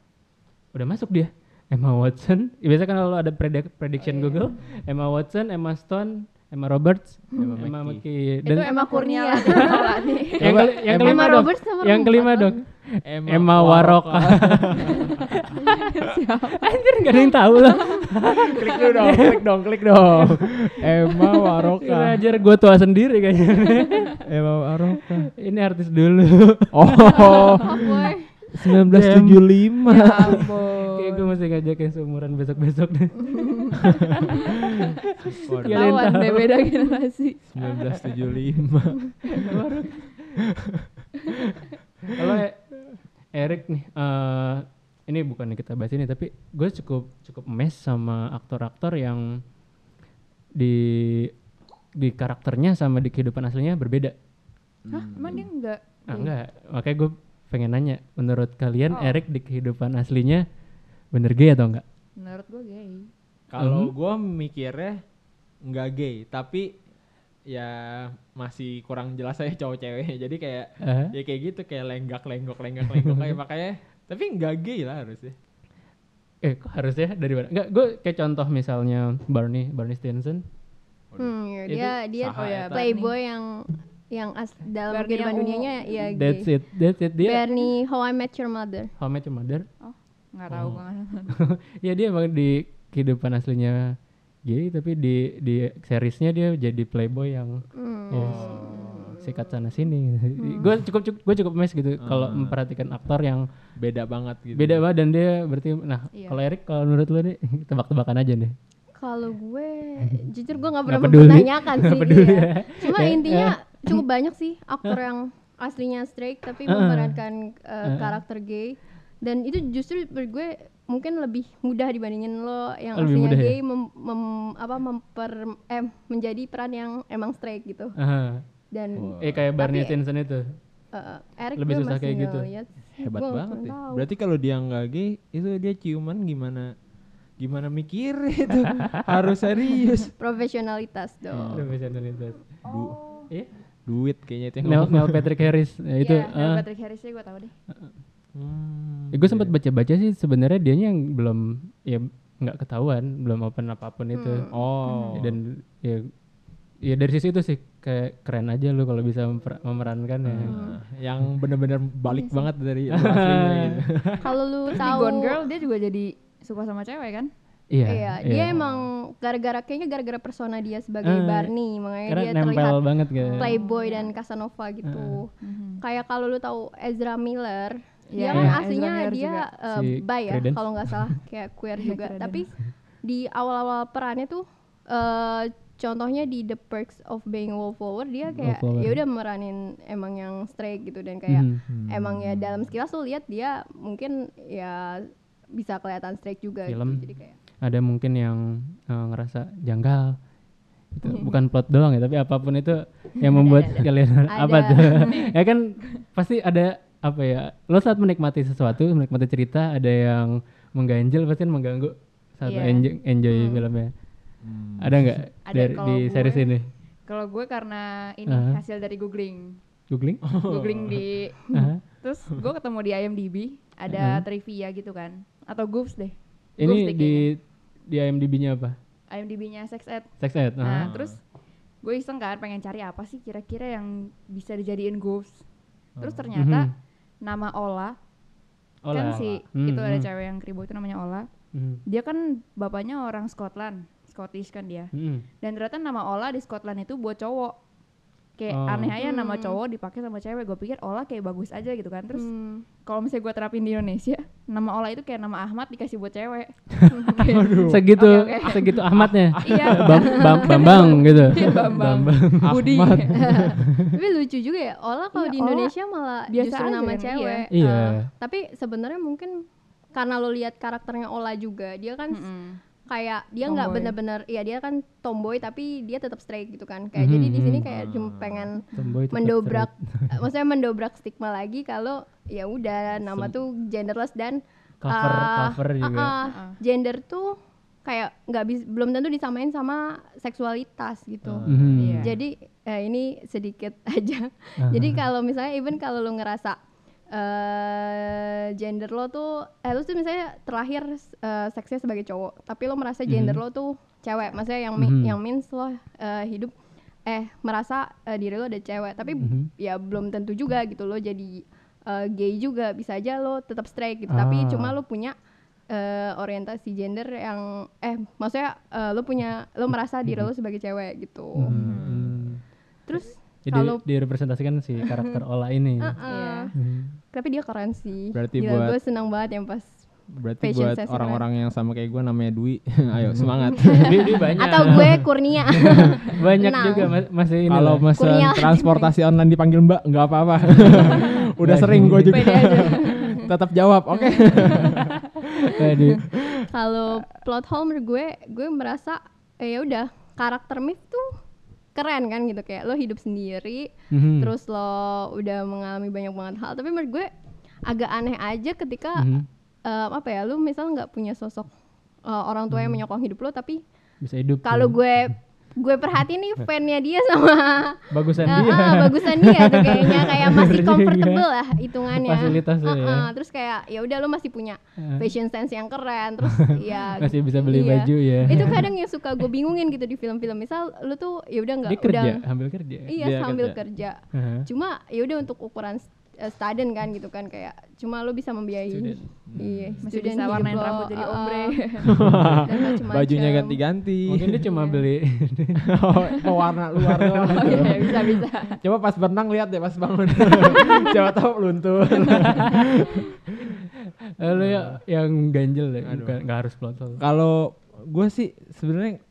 udah masuk dia Emma Watson Ya, biasanya kan kalau ada predik- prediction Google Emma Watson Emma Stone Emma Roberts Emma Emma McKee. McKee Itu dan Emma Kurnia yang, yang Emma kelima dong Roberts yang kelima dong Emma, Waroka anjir gak ada yang tahu lah klik dulu dong, klik dong, klik dong. Emma Waroka. Ajar gue tua sendiri kayaknya Emma Waroka. ini artis dulu Oh, Oh boy. 1975. Ya ampun. kayak gue masih ngajakin seumuran besok-besok deh yang tahu. deh beda generasi. 1975. Kalau Erik nih, eh ini bukan yang kita bahas ini, tapi gue cukup cukup mes sama aktor-aktor yang di di karakternya sama di kehidupan aslinya berbeda. Hah, emang dia enggak? Ah, enggak, makanya gue pengen nanya, menurut kalian Oh. Erik di kehidupan aslinya bener gay atau enggak? Menurut gue gay. Kalau Mhm. gua mikirnya nggak gay, tapi ya masih kurang jelas aja cowok ceweknya. Jadi kayak Aha. ya kayak gitu kayak lenggak lenggok lenggak lenggok kayak makanya tapi nggak gay lah harusnya. Eh, kok harusnya dari mana? Enggak, gue kayak contoh misalnya Barney, Barney Stinson. Hmm, ya, Itu dia dia saha ya, playboy yang yang as, dalam Barney kehidupan dunianya ya That's gay. it, that's it dia. Barney How I Met Your Mother. How I Met Your Mother. Oh, nggak tahu Oh. nggak nonton. ya dia emang di kehidupan aslinya gay tapi di di seriesnya dia jadi playboy yang Hmm. ya, sikat sana sini. Gue cukup cukup gue cukup mes gitu kalau Ah. memperhatikan aktor yang Beda banget gitu. beda banget dan dia berarti nah Iya. kalau Erik kalau menurut lu nih tebak-tebakan aja nih. Kalau gue jujur gue nggak pernah peduli. mempertanyakan sih peduli dia. ya. Cuma Ya, intinya ya. cukup banyak sih aktor yang aslinya straight tapi Heeh. memerankan uh, Heeh. karakter gay dan itu justru menurut gue mungkin lebih mudah dibandingin lo yang Oh, lebih aslinya mudah ya? gay mem- mem- apa memper eh menjadi peran yang emang straight gitu Aha. dan Eh kayak Barney Stinson itu. Eh, Eric Lebih susah kayak gitu. liat. Hebat Gua banget ya. tahu. Berarti kalau dia nggak gay itu dia ciuman gimana gimana mikir itu harus serius. profesionalitas dong. Profesionalitas. Du- Iya. duit kayaknya itu yang Neil, Patrick Harris ya itu Iya, Neil ah. Patrick Harris sih gue tau deh. Hmm, Ya, gue sempat baca-baca sih sebenarnya dianya yang belum ya nggak ketahuan, belum open apa pun itu. Hmm. Oh. Dan ya ya dari sisi itu sih kayak keren aja lu kalau bisa memper- memerankan ya. Nah, yang bener-bener balik Iya banget dari gitu. Kalau lu tahu Gone Girl dia juga jadi suka sama cewek kan? Iya. Iya, dia emang gara-gara kayaknya gara-gara persona dia sebagai Ah, Barney, makanya dia terlihat banget playboy dan Casanova gitu. Kayak kalau lu tahu Ezra Miller, dia Iya, kan aslinya dia juga. Si bi ya, kalau nggak salah kayak queer juga. Credence. Tapi di awal-awal perannya tuh eh contohnya di The Perks of Being a Wallflower dia kayak ya udah meranin emang yang straight gitu dan kayak Mhm. emang ya dalam sekilas lu lihat dia mungkin ya bisa kelihatan straight juga Film. gitu. Jadi kayak ada mungkin yang eh, ngerasa janggal itu bukan plot doang ya tapi apa pun itu yang membuat ada. kalian apa tuh ya kan pasti ada apa ya lo saat menikmati sesuatu menikmati cerita ada yang mengganjal pasti kan mengganggu saat Iya. enjoy, enjoy Hmm. filmnya ada nggak Ada dari di gue- series ini Kalau gue karena ini Aha. hasil dari googling, googling googling di, Aha. terus gue ketemu di IMDb ada Aha. trivia gitu kan, atau Goofs deh. Goofs ini deh di di IMDb-nya apa IMDb-nya Sex Ed. sex ed Nah, ah. terus gue iseng kan pengen cari apa sih kira-kira yang bisa dijadiin Goofs. Terus ternyata Mhm. Nama Ola, Ola. kan si Hmm, itu ada hmm. cewek yang kribo itu namanya Ola. Hmm. Dia kan bapaknya orang Scotland, Scottish kan dia. Hmm. Dan ternyata nama Ola di Scotland itu buat cowok. Kayak Oh. aneh aja nama Hmm. cowok dipakai sama cewek. Gue pikir Ola kayak bagus aja gitu kan. Terus Hmm. kalau misalnya gue terapin di Indonesia, nama Ola itu kayak nama Ahmad dikasih buat cewek. segitu Oke, oke. segitu Ahmadnya Iya. Bam, Bam- Bambang gitu Iya, Bambang. Budi. Ahmad. Tapi lucu juga ya, Ola kalau Iya, di Ola Indonesia malah biasa justru aja nama cewek. iya. Eh, tapi sebenarnya mungkin karena lo lihat karakternya Ola juga, dia kan Mm-mm. Kayak dia nggak bener-bener, ya dia kan tomboy tapi dia tetap straight gitu kan. Kayak jadi di sini kayak cuma pengen Tomboy mendobrak, eh, maksudnya mendobrak stigma lagi kalau ya udah nama Sem- tuh genderless dan Cover- ah, cover juga. ah, ah, gender tuh kayak nggak bis belum tentu disamain sama seksualitas gitu. Mhm. Iya. Jadi eh, ini sedikit aja. Jadi kalau misalnya even kalau lu ngerasa eh gender lo tuh eh lu tuh misalnya terlahir eh, seksnya sebagai cowok, tapi lo merasa gender Mhm. lo tuh cewek, maksudnya yang mi- Mhm. yang means lo eh, hidup eh merasa eh, diri lo ada cewek, tapi Mhm. ya belum tentu juga gitu lo jadi eh, gay juga bisa aja lo tetap straight gitu, tapi Ah. cuma lo punya eh, orientasi gender yang eh maksudnya eh, lo punya lo merasa diri lo sebagai cewek gitu. Hmm. Terus Jadi kalau direpresentasikan si karakter Ola ini. Heeh. Iya. Hmm. Tapi dia keren sih. Berarti Gila, buat- gue senang banget yang pas Berarti fashion buat orang-orang yang sama kayak gue namanya Dwi, ayo semangat. Dia banyak. Atau gue Kurnia. banyak Tenang. juga mas- masih ini. Kalau mesen Kurnia. transportasi online dipanggil Mbak, nggak apa-apa. Udah sering gue juga. Tetap jawab, oke. Tadi. Kalau plot hole menurut gue, gue merasa eh, ya udah karakter Mif tuh keren kan gitu kayak lo hidup sendiri, Mhm. terus lo udah mengalami banyak banget hal. Tapi menurut gue agak aneh aja ketika Mhm. em, apa ya, lu misal nggak punya sosok eh, orang tua yang Mhm. menyokong hidup lo, tapi bisa hidup. kalau tuh. gue gue perhatiin nih fannya dia sama bagusan Ah, dia. ah, bagusan dia tuh kayaknya kayak masih comfortable lah hitungannya. Fasilitasnya Ah, ya. ah, terus kayak ya udah lu masih punya fashion sense yang keren terus ya Masih bisa beli iya. baju ya. Itu kadang yang suka gue bingungin gitu di film-film. Misal lu tuh ya udah nggak kerja, udah ambil kerja. Iya, Dia sambil kerja. kerja. Aha. Cuma ya udah untuk ukuran eh, student kan gitu kan kayak cuma lu bisa membiayai Student. iya Masih student bisa hidup warnain lo, rambut jadi ah, ah. ombre. Dan macem-macem. Bajunya ganti-ganti. Mungkin dia cuma beli oh, pewarna luar doang. Oh iya, bisa bisa. Coba pas berenang lihat deh pas bangun. Coba tahu luntur. Lalu ya yang ganjel deh, nggak harus plot hole. Kalau gue sih sebenarnya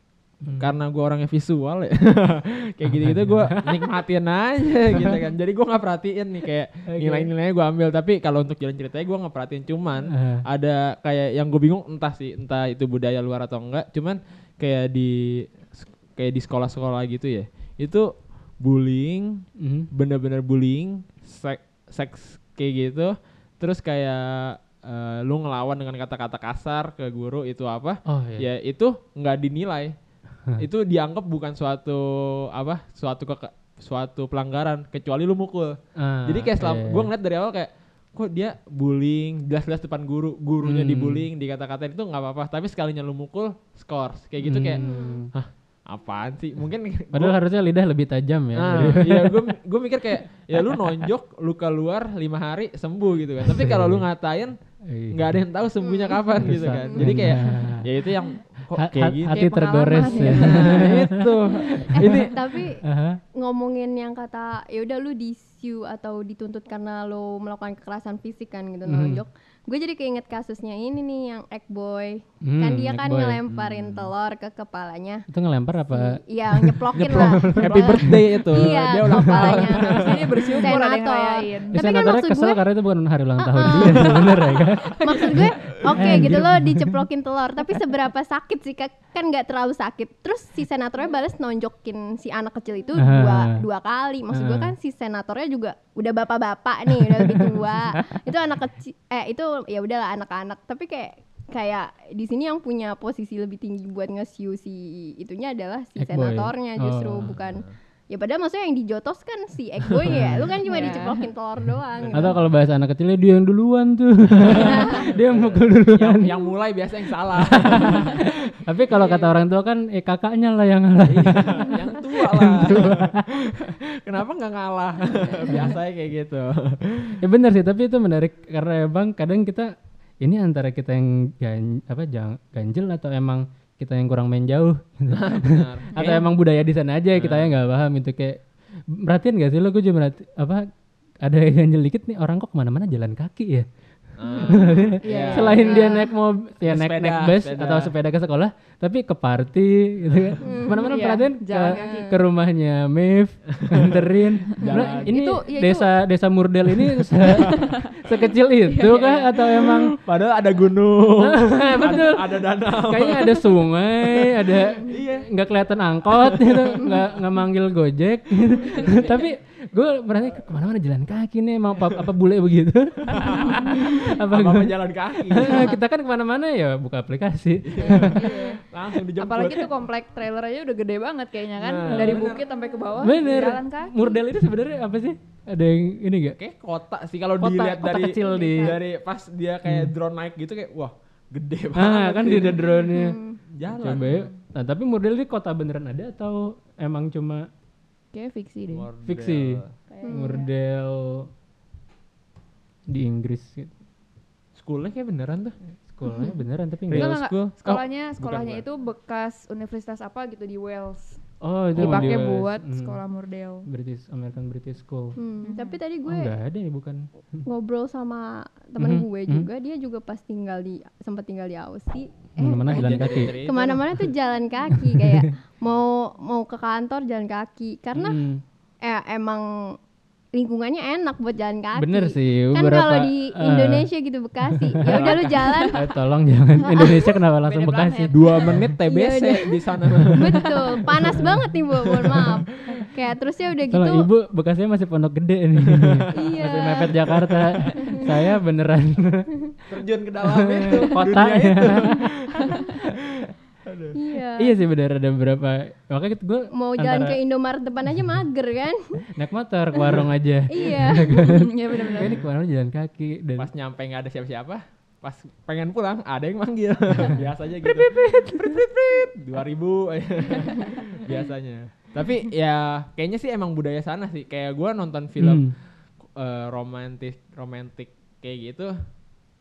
Hmm. karena gue orangnya visual ya kayak gitu-gitu gue nikmatin aja gitu kan jadi gue nggak perhatiin nih kayak Oke. nilai-nilainya gue ambil tapi kalau untuk jalan ceritanya gue nggak perhatiin cuman Aha. ada kayak yang gue bingung entah sih entah itu budaya luar atau enggak cuman kayak di kayak di sekolah-sekolah gitu ya itu bullying Mhm. bener-bener bullying sek- seks kayak gitu terus kayak eh, lu ngelawan dengan kata-kata kasar ke guru itu apa Oh, iya. ya itu nggak dinilai itu dianggap bukan suatu apa suatu ke suatu pelanggaran kecuali lu mukul Ah, jadi kayak selama iya. gue ngeliat dari awal kayak kok dia bullying jelas-jelas depan guru gurunya Hmm. dibullying dikata-katain itu nggak apa-apa tapi sekalinya lu mukul skor kayak gitu kayak Hmm. hah apaan sih mungkin Padahal gua- harusnya lidah lebih tajam ya. Nah, dari- iya gue gue mikir kayak ya lu nonjok lu keluar lima hari sembuh gitu kan. Tapi kalau lu ngatain Iya. nggak ada yang tahu sembuhnya kapan gitu kan. Jadi kayak ya itu yang Ha- kayak ha- gitu. hati Kayak tergores ya. Nah, itu. Eh, Ini tapi Aha. ngomongin yang kata ya udah lu disiu atau dituntut karena lu melakukan kekerasan fisik kan gitu Mhm. nonjok gue jadi keinget kasusnya ini nih yang egg boy Hmm, kan dia kan boy. ngelemparin telur ke kepalanya Itu ngelempar apa? Iya, nyeplokin lah. happy birthday itu. Iya, Dia ulang kepalanya. Bersyukur ada yang. Ya, Tapi kan maksud kesel gue, karena itu bukan hari ulang tahun dia sebenarnya ya kan. maksud gue, oke Anjir. gitu lo diceplokin telur, tapi seberapa sakit sih Kak? kan nggak terlalu sakit. Terus si senatornya balas nonjokin si anak kecil itu dua dua kali. Maksud gue Ah. kan si senatornya juga udah bapak-bapak nih, udah lebih tua. itu anak kecil, eh itu ya udahlah anak-anak. Tapi kayak kayak di sini yang punya posisi lebih tinggi buat nge-sue si itunya adalah si Egg boy. senatornya justru Oh. bukan ya padahal maksudnya yang dijotos kan si egg boy ya lu kan cuma Iya. diceplokin telur doang gitu. Atau kalau bahasa anak kecilnya dia yang duluan tuh. dia yang mukul duluan. yang, yang mulai biasa yang salah. Tapi kalau kata orang tua kan eh kakaknya lah yang ngalah. yang tua lah. Kenapa nggak ngalah? Biasanya kayak gitu. ya benar sih, tapi itu menarik karena emang kadang kita ini antara kita yang gan, apa jang, ganjel atau emang kita yang kurang main jauh gitu. Benar. atau emang budaya di sana aja kita yang nggak paham itu kayak perhatiin gak sih lo gue juga merhati, apa ada yang dikit nih orang kok ke mana-mana jalan kaki ya Ah, iya. selain dia naik mobil ya naik Sepeda, naik bus sepeda. atau sepeda ke sekolah tapi ke party gitu kan mana-mana Iya, perhatiin ke, kaki. ke rumahnya Mif nganterin Nah, ini Itu- ya itu- desa desa Murdel ini se- sekecil itu kah atau emang Padahal ada gunung. betul Ada, ada danau. kayaknya ada sungai ada Iya. nggak kelihatan angkot gitu nggak nggak manggil gojek gitu. tapi gue berarti ke mana-mana jalan kaki nih emang apa, apa bule begitu apa Apa-apa gua- jalan kaki. kita kan ke mana-mana ya buka aplikasi Langsung dijemput. Apalagi tuh komplek trailer aja udah gede banget kayaknya kan. Nah. Dari bukit sampai ke bawah bener jalan kaki. Murdel itu sebenarnya apa sih ada yang ini gak Kayak kota sih kalau dilihat kota dari kecil di- Hmm. dari pas dia kayak drone naik gitu kayak wah gede banget. ah kan sih. di ada drone-nya Jalan. coba ya nah tapi Murdel ini kota beneran ada atau emang cuma Kayak fiksi deh. Mordel. fiksi Kayak- Murdel di Inggris gitu. Schoolnya kayak beneran tuh. sekolahnya beneran tapi Enggak, school? Sekolahnya, Oh, sekolahnya bukan, itu bekas universitas apa gitu di Wales. oh itu Dipakai di Wales. buat Hmm. sekolah Murdel. British American British School Hmm, tapi tadi oh gue enggak ada ya bukan ngobrol sama temen Mhm, gue mhm. juga dia juga pas tinggal di sempat tinggal di Aussie eh, mana Eh, jalan jadi kaki ke mana-mana tuh jalan kaki kayak mau mau ke kantor jalan kaki. Karena Hmm. eh, emang lingkungannya enak buat jalan kaki. Bener sih kan beberapa kalau di eh, Indonesia gitu Bekasi. Ya udah lu jalan. Eh, tolong jangan. Indonesia kenapa langsung Bekasi? Planet. Dua menit Iya, TBC udah. di sana. betul. Panas banget nih bu. Mohon maaf. Kayak terus ya udah gitu. Tolong ibu Bekasinya masih pondok gede nih. Iya. masih mepet Jakarta. Saya beneran Terjun ke dalam itu. kota itu. iya iya sih bener ada beberapa makanya gue mau jalan ke Indomaret depan aja mager kan naik motor ke warung aja iya Iya benar-benar. ini ke mana jalan kaki dan Pas nyampe nggak ada siapa-siapa. Pas pengen pulang ada yang manggil. Biasanya gitu. Prit, prit, prit, prit. 2000 aja. Biasanya. Tapi ya kayaknya sih emang budaya sana sih. Kayak gua nonton film eh, romantis romantis kayak gitu.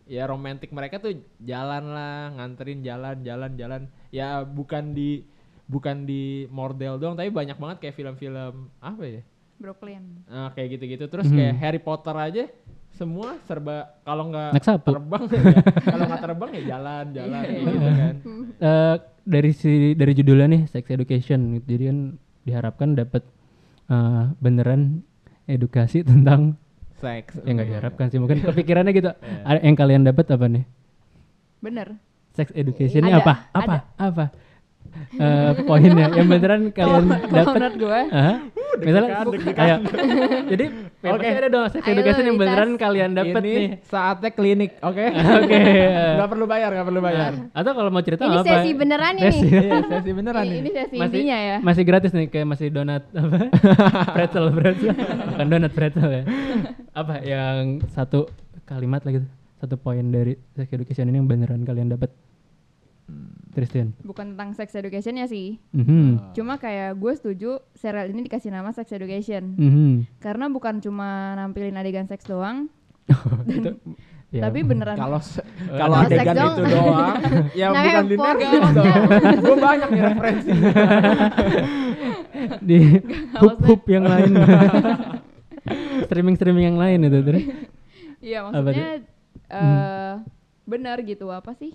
Ya romantis mereka tuh jalan lah, nganterin jalan, jalan, jalan. Ya bukan di bukan di Mordel doang, tapi banyak banget kayak film-film apa ya? Brooklyn. Nah, kayak gitu-gitu. Terus Hmm. kayak Harry Potter aja semua serba kalau nggak terbang ya, kalau nggak terbang ya jalan jalan kayak gitu kan. Eh, dari si dari judulnya nih sex education gitu. jadi kan diharapkan dapat eh, beneran edukasi tentang Seks. ya nggak diharapkan sih mungkin kepikirannya gitu ada yang kalian dapat apa nih Bener. Sex education ini Ada, apa apa ada. apa eh, poinnya yang beneran kalian dapat menurut gue, Hah? misalnya ayo. jadi Oke. pasti ada dong sex education yang beneran kalian dapat nih saatnya klinik, oke? Oke. Nggak perlu bayar, nggak perlu bayar. atau kalau mau cerita Ini apa sesi beneran ini. Sesi. Iya, sesi beneran ini, nih. ini sesi masih intinya ya. masih gratis nih kayak masih donat apa pretzel pretzel bukan donat pretzel ya apa yang satu kalimat lagi satu poin dari sex education ini yang beneran kalian dapat Tristan Bukan tentang sex educationnya sih. Mhm. Cuma kayak gue setuju serial ini dikasih nama sex education. Mhm. Karena bukan cuma nampilin adegan seks doang, Itu, ya. tapi beneran Kalau se- kalau Kalau adegan seks itu doang, ya Namanya bukan di. Netflix dong. Gue banyak nih referensi. di hub hub yang lain streaming streaming yang lain itu terus Iya maksudnya tuh? eh benar gitu apa sih?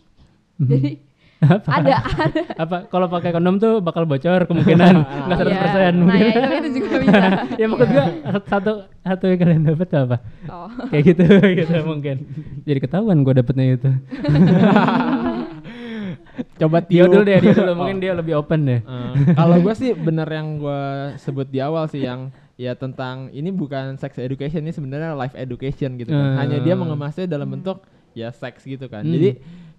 Mhm. Jadi apa ada ada. apa kalau pakai kondom tuh bakal bocor kemungkinan nggak seratus Iya. persen Nah, mungkin ya, itu- juga bisa. ya maksud gua satu satu yang kalian dapat apa Oh. kayak gitu gitu mungkin jadi ketahuan gua dapetnya itu Coba dia tiup. dulu deh dia dulu Oh. mungkin dia lebih open deh Eh, kalau gue sih bener yang gue sebut di awal sih yang ya tentang ini bukan sex education ini sebenarnya life education gitu kan. Eh. Hanya dia mengemasnya dalam bentuk ya seks gitu kan. Hmm. Jadi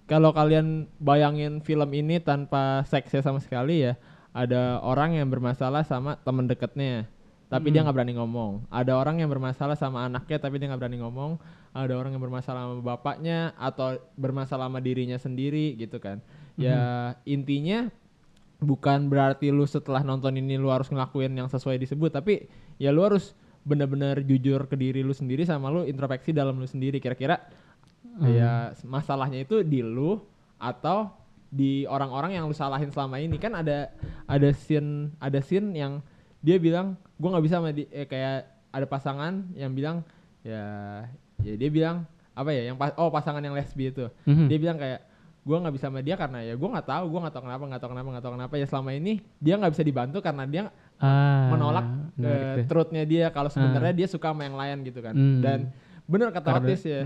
kalau kalian bayangin film ini tanpa seksnya sama sekali ya ada orang yang bermasalah sama temen deketnya tapi dia Hmm. nggak berani ngomong. Ada orang yang bermasalah sama anaknya tapi dia nggak berani ngomong. Ada orang yang bermasalah sama bapaknya atau bermasalah sama dirinya sendiri gitu kan. Ya intinya bukan berarti lu setelah nonton ini lu harus ngelakuin yang sesuai disebut tapi ya lu harus benar-benar jujur ke diri lu sendiri sama lu introspeksi dalam lu sendiri kira-kira ya masalahnya itu di lu atau di orang-orang yang lu salahin selama ini. Kan ada ada scene ada scene yang dia bilang gua nggak bisa sama di, eh, kayak ada pasangan yang bilang ya ya dia bilang apa ya yang pas oh pasangan yang lesbi itu. Mhm. dia bilang kayak gua nggak bisa sama dia karena ya gua nggak tahu gua nggak tahu kenapa nggak tahu kenapa nggak tahu kenapa. Ya selama ini dia nggak bisa dibantu karena dia ah menolak menarik eh, truthnya dia. Kalau sebenarnya dia suka sama yang lain gitu kan. Hmm. dan bener kata Otis ya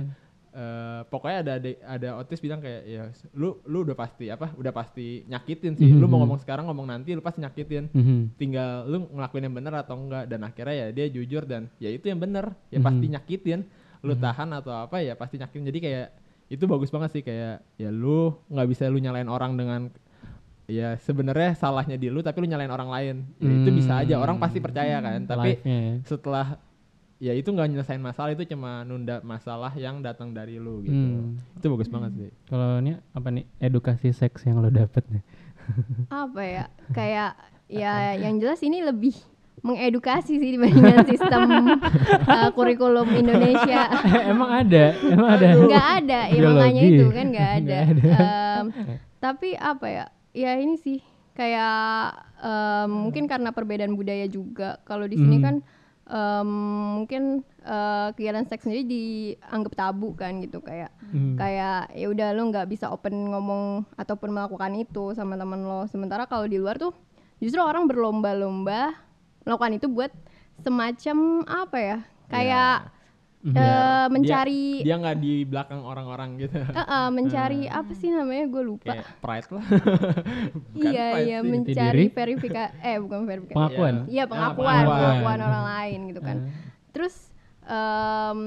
eh, pokoknya ada ada ada Otis bilang kayak ya lu lu udah pasti apa udah pasti nyakitin sih. Lu mau Mhm. ngomong sekarang ngomong nanti lu pasti nyakitin. Mhm. tinggal lu ngelakuin yang bener atau enggak. Dan akhirnya ya dia jujur dan ya itu yang bener. Ya Mhm. pasti nyakitin. Lu tahan atau apa ya pasti nyakitin. Jadi kayak itu bagus banget sih. Kayak ya lu nggak bisa lu nyalain orang dengan ya sebenarnya salahnya di lu tapi lu nyalain orang lain. Ya itu bisa aja. Orang pasti percaya kan. Tapi Live-nya ya. setelah ya itu nggak nyelesain masalah itu cuma nunda masalah yang datang dari lu gitu. Hmm. itu bagus banget sih. Kalau ini apa nih edukasi seks yang lo dapet nih? Apa ya? Kayak ya yang jelas ini lebih mengedukasi sih dibandingkan sistem uh, kurikulum Indonesia. Emang ada? Emang ada? Nggak ada. Ya makanya itu kan nggak ada, ada. Em, tapi apa ya? Ya ini sih kayak em, mungkin karena perbedaan budaya juga. Kalau di sini Hmm. kan em, mungkin eh, kegiatan seks sendiri dianggap tabu kan gitu kayak Hmm. kayak ya udah lo nggak bisa open ngomong ataupun melakukan itu sama teman lo sementara kalau di luar tuh justru orang berlomba-lomba melakukan itu buat semacam apa ya kayak Mhm. Eh, Dia- mencari dia nggak di belakang orang-orang gitu. Eh, eh, mencari apa sih namanya? Gue lupa. Kayak pride lah. Bukan iya pride iya sih. mencari verifikasi eh bukan verifikasi. Pengakuan. iya Ah, pengakuan pengakuan. pengakuan orang lain gitu kan. Terus em,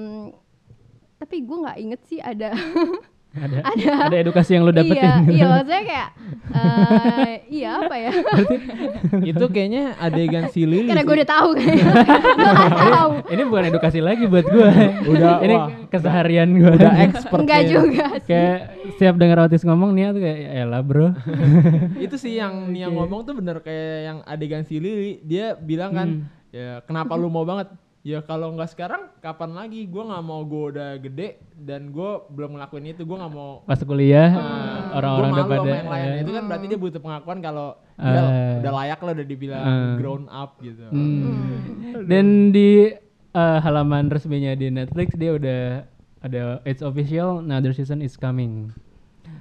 tapi gue nggak inget sih ada ada ada. ada edukasi yang lo dapetin. Iya gitu. iya maksudnya kayak eh, iya apa ya? Itu kayaknya adegan si Lily karena gue udah tahu kayaknya tahu. ini bukan edukasi lagi buat gue Udah, ini wah. keseharian gue udah expert enggak juga sih. Kayak setiap dengar Otis ngomong nih tuh kayak ya elah bro. Itu sih yang Nia ngomong tuh bener kayak yang adegan si Lily dia bilang kan Hmm. ya kenapa lu mau banget ya kalau nggak sekarang kapan lagi gue nggak mau gue udah gede dan gue belum ngelakuin itu gue nggak mau pas kuliah eh, orang-orang udah pada yang lain eh, itu kan berarti dia butuh pengakuan kalau Eh. udah layak lo udah dibilang Eh. grown up gitu Hmm. Dan di eh, halaman resminya di Netflix dia udah ada it's official another season is coming.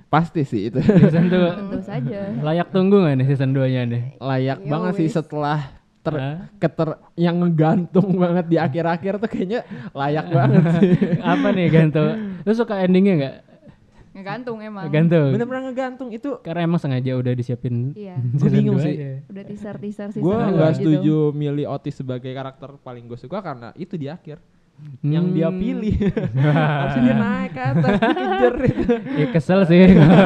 pasti sih itu Season tuh Tentu saja. layak tunggu gak nih season 2 nya nih? layak Ya banget sih setelah ter keter yang ngegantung banget di akhir-akhir tuh kayaknya layak banget sih Apa nih Ganto? Lu suka endingnya nggak? Ngegantung emang. Gantung. Bener-bener ngegantung itu Karena emang sengaja udah disiapin. Iya. Gue bingung sih. aja. Udah teaser teaser season Gue nggak gitu. setuju milih Otis sebagai karakter paling gue suka karena itu di akhir yang dia Hmm. pilih harusnya dia naik ke atas dikejar itu Ya kesel sih,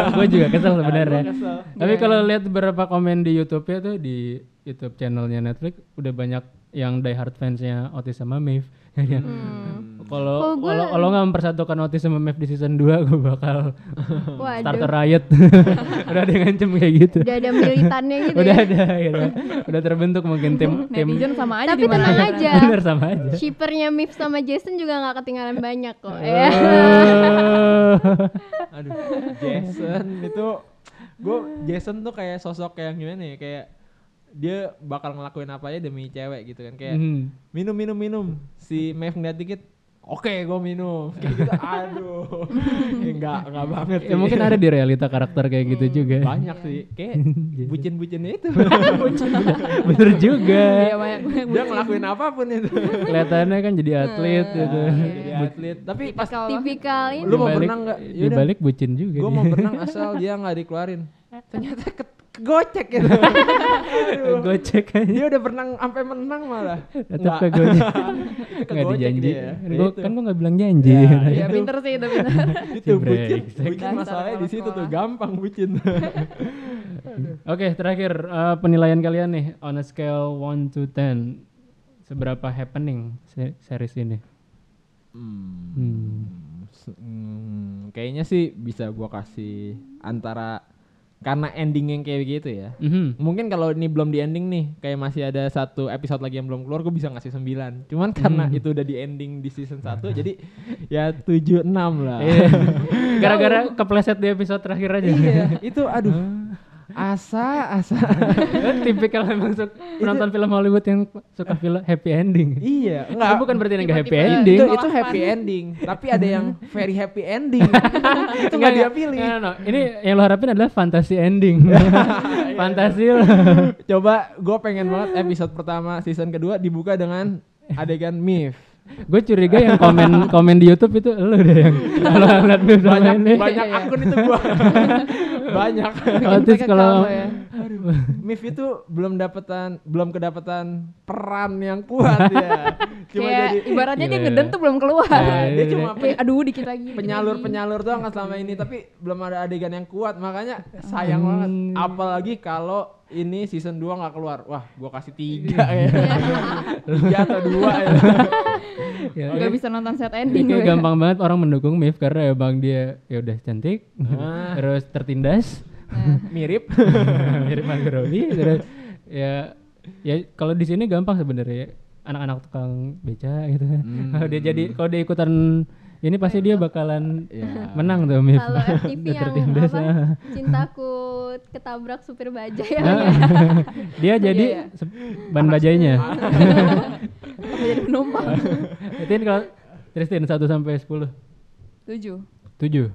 gue juga kesel sebenarnya. Tapi Iya. kalau lihat beberapa komen di YouTube-nya tuh di YouTube channelnya Netflix udah banyak yang diehard fansnya Otis sama Maeve. Ya, Hmm. Kalau Kalau kalau nggak mempersatukan Otis sama Maeve di season 2 gue bakal Waduh. starter riot. udah ada yang ngancem kayak gitu. Udah ada militannya gitu udah ya. ada gitu. Udah terbentuk mungkin tim tim Netizen sama aja Tapi tenang aja. aja. Bener sama aja. Shippernya Mif sama Jason juga nggak ketinggalan banyak kok. Oh. Ya. aduh Jason itu gue Jason tuh kayak sosok yang gimana ya kayak dia bakal ngelakuin apa aja demi cewek gitu kan. Kayak Hmm. minum minum minum. Si Maeve ngeliat dikit oke gue minum. Kayak gitu aduh. Ya, enggak enggak banget Ya mungkin ada di realita karakter kayak gitu juga. banyak sih. Kayak bucin-bucinnya itu. Bener juga. Iya banyak banyak dia ngelakuin apa pun itu. Kelihatannya kan jadi atlet gitu. jadi atlet. Tapi pas Tipikal ini. lu mau Dibalik- berenang nggak? Di balik bucin juga. gue mau berenang asal dia nggak dikeluarin. Ternyata ke kegocek gitu Gocek aja. dia udah berenang sampai menang malah Tetap Nggak. kegocek. Kegocek Nggak dijanji. dia. Kan gua, Itu. kan gua nggak bilang janji. Ya, Iya pinter sih itu pinter. itu bucin bucin masalahnya di situ tuh gampang bucin Oke, terakhir eh, penilaian kalian nih on a scale 1 to 10 seberapa happening se- series ini? Hmm. S- hmm, kayaknya sih bisa gua kasih antara karena ending yang kayak gitu ya Mhm. mungkin kalau ini belum di ending nih kayak masih ada satu episode lagi yang belum keluar gue bisa ngasih 9 cuman karena Hmm. itu udah di ending di season 1 jadi ya 7 6 lah Iya. Gara-gara kepleset di episode terakhir aja. iya itu aduh asa asa Tipikal emang suka penonton film Hollywood yang suka film happy ending. iya Enggak, enggak bukan berarti enggak happy ending. itu itu happy ending tapi ada yang very happy ending itu nggak dia pilih No, no, no. Ini yang lo harapin adalah fantasy ending. Fantasi lo. coba gue pengen banget episode pertama season kedua dibuka dengan adegan Mif Gue curiga yang komen komen di YouTube itu lo deh yang kalau ngeliat Mif sama banyak ini. banyak akun itu gua banyak Otis kalau ya. Mif itu belum dapetan belum kedapatan peran yang kuat ya cuma Kayak jadi ibaratnya dia Gila. ngeden tuh belum keluar. Nah, dia cuma Kayak aduh dikit lagi. penyalur penyalur doang selama ini tapi belum ada adegan yang kuat makanya sayang Hmm. banget apalagi kalau ini season 2 nggak keluar. Wah gua kasih tiga ya. Tiga atau dua ya. Ya, Nggak bisa nonton set Ya, ending kayak gue. gampang banget orang mendukung Mif karena emang dia ya udah cantik, Ah. terus tertindas, mirip. Mirip Margot Robbie, terus ya ya kalau di sini gampang sebenarnya. Anak-anak tukang beca gitu kan. Hmm. Kalau dia jadi kalau dia ikutan ini pasti dia bakalan Ya. menang tuh Mif. Kalau FTV yang apa? Cintaku ketabrak supir bajai ya. Ah. dia jadi Iya, iya. se- ban bajainya. Jadi penumpang? Berarti kalau Tristin 1 sampai 10. Tujuh. 7.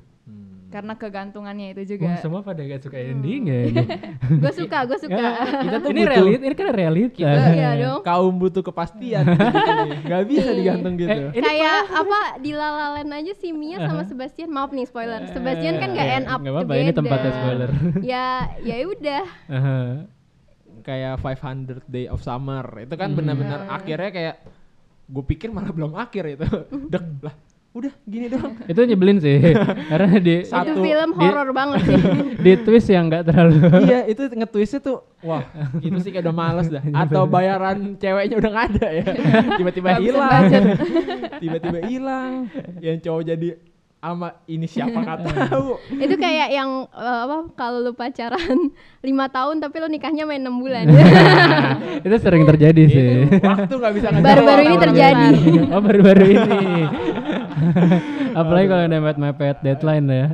Karena kegantungannya itu Wah, juga. semua pada gak suka ending ya gue suka, gue suka. kita tuh ini butuh- realit, ini kan realita. Iya dong. kaum butuh kepastian nggak bisa Iya. digantung gitu Eh, Kayak apa di La La Land aja si Mia sama Sebastian maaf nih spoiler. Sebastian kan gak Eh, end up nggak apa-apa, together. ini tempatnya spoiler. ya ya udah. Kayak 500 Day of Summer itu kan Hmm. benar-benar akhirnya kayak gue pikir malah belum akhir itu dek lah udah gini doang. Itu nyebelin sih. Karena di itu Satu. film di- horor banget sih. di twist yang nggak terlalu iya itu nge-twistnya tuh wah itu sih kayak udah males dah. Atau bayaran ceweknya udah nggak ada ya. Tiba-tiba hilang. tiba-tiba hilang. Yang cowok jadi ama ini siapa nggak tahu. Itu kayak yang eh, apa kalau lu pacaran lima tahun tapi lu nikahnya main enam bulan. itu sering terjadi sih. Itu waktu nggak bisa Baru-baru ini terjadi. oh baru-baru ini apalagi kalau udah mepet deadline ya.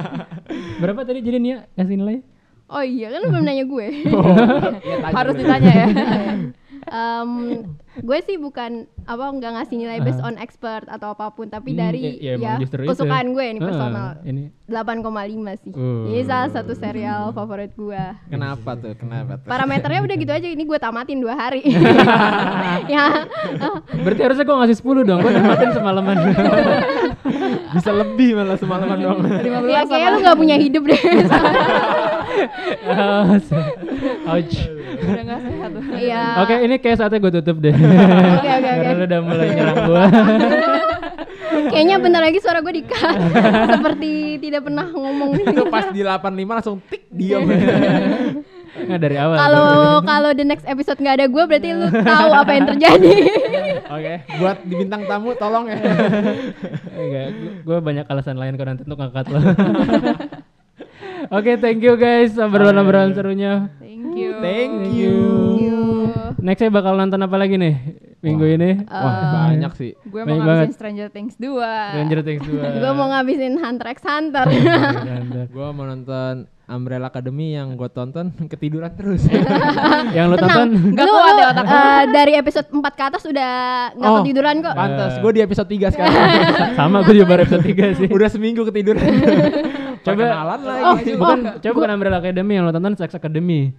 Berapa tadi jadi Nia? Kasih nilai oh iya kan lu belum nanya gue. Ya, tanya Harus ditanya ya. Em, gue sih bukan apa nggak ngasih nilai based on expert atau apa pun tapi Hmm, dari ya- ya ya, itu. kesukaan gue ini Ah, personal. ini. 8,5 sih. Uh. ini salah satu serial favorit gue. Kenapa tuh? Kenapa tuh? Parameternya udah gitu aja ini gue tamatin dua hari. Ya. Berarti harusnya gue ngasih 10 dong gue nikmatin semalaman. Bisa lebih malah semalaman doang. Ya kayaknya lu gak punya hidup deh. Ouch. Udah gak sehat. Iya. Oke, ini kayak saatnya gue tutup deh. Oke, oke, Karena oke. lu udah mulai nyerang gue. Kayaknya bentar lagi suara gue di-cut. Seperti tidak pernah ngomong. Itu pas di 85 langsung tik diam. Nggak dari awal. Kalau kalau the next episode nggak ada gue berarti lu tahu apa yang terjadi. Oke, buat di bintang tamu tolong ya. Enggak, gue banyak alasan lain kok nanti untuk ngangkat lo. Oke, thank you guys obrolan-obrolan serunya. Thank you. Thank you. Nextnya bakal nonton apa lagi nih minggu ini? Wah, banyak sih. Gue mau ngabisin banget. Stranger Things 2. Stranger Things 2. gue mau ngabisin Hunter x Hunter. Gua mau nonton Umbrella Academy yang gue tonton ketiduran terus. yang lu tonton? Lu, kuat ya otak eh, dari episode 4 ke atas udah nggak Oh, ketiduran kok. Pantes, gue di episode 3 sekarang. Sama gue juga baru episode 3 sih. Udah seminggu ketiduran. Coba Perkenalan lagi. Oh, bukan oh, coba bukan Umbrella Academy yang lo tonton Sex Academy.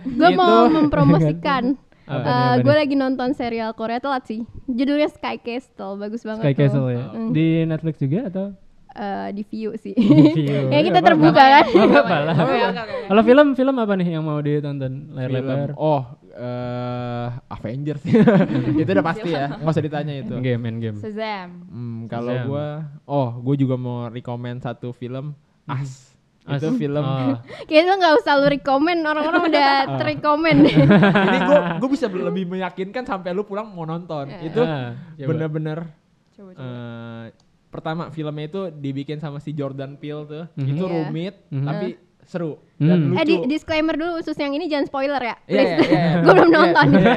gue mau mempromosikan. Apa nih, apa gue lagi nonton serial Korea telat sih. Judulnya Sky Castle, bagus banget. Sky tuh. Castle ya. Mm. Di Netflix juga atau? Eh, di view sih. View. ya kita Nggak apa-apa. terbuka kan. Apa-apa lah. Kalau film film apa nih yang mau ditonton layar Film. lebar? Oh, eh Avengers. itu udah pasti ya, nggak usah ditanya itu. Game, main game. Shazam. Hmm, kalau gua, oh, gua juga mau rekomend satu film As. As. Itu film. Oh. Kayaknya lu nggak usah lu rekomen, orang-orang udah Oh. terrekomen. Ini gua gua bisa lebih meyakinkan sampai lu pulang mau nonton. Itu Ah, bener-bener Coba, coba. eh, pertama filmnya itu dibikin sama si Jordan Peele tuh. Mhm. Itu Iya. rumit Mhm. tapi seru Hmm. dan eh lucu. di- disclaimer dulu khusus yang ini jangan spoiler ya. Iya, Please. iya, iya. gue belum Iya, nonton. iya.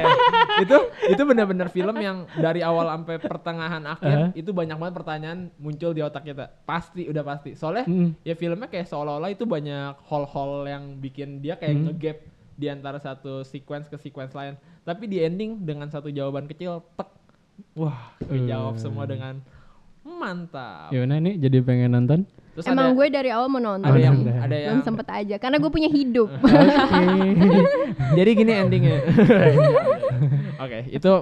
itu itu benar-benar film yang dari awal sampai pertengahan akhir itu banyak banget pertanyaan muncul di otak kita. Pasti udah pasti. Soalnya Hmm. ya filmnya kayak seolah-olah itu banyak hole-hole yang bikin dia kayak Hmm. ngegap di antara satu sequence ke sequence lain. Tapi di ending dengan satu jawaban kecil tek. Wah, kejawab Uh. semua dengan mantap. Gimana nih jadi pengen nonton? Terus Emang ada, gue dari awal mau nonton. ada yang ada yang belum sempet aja karena gue punya hidup. Jadi gini endingnya. Oke, itu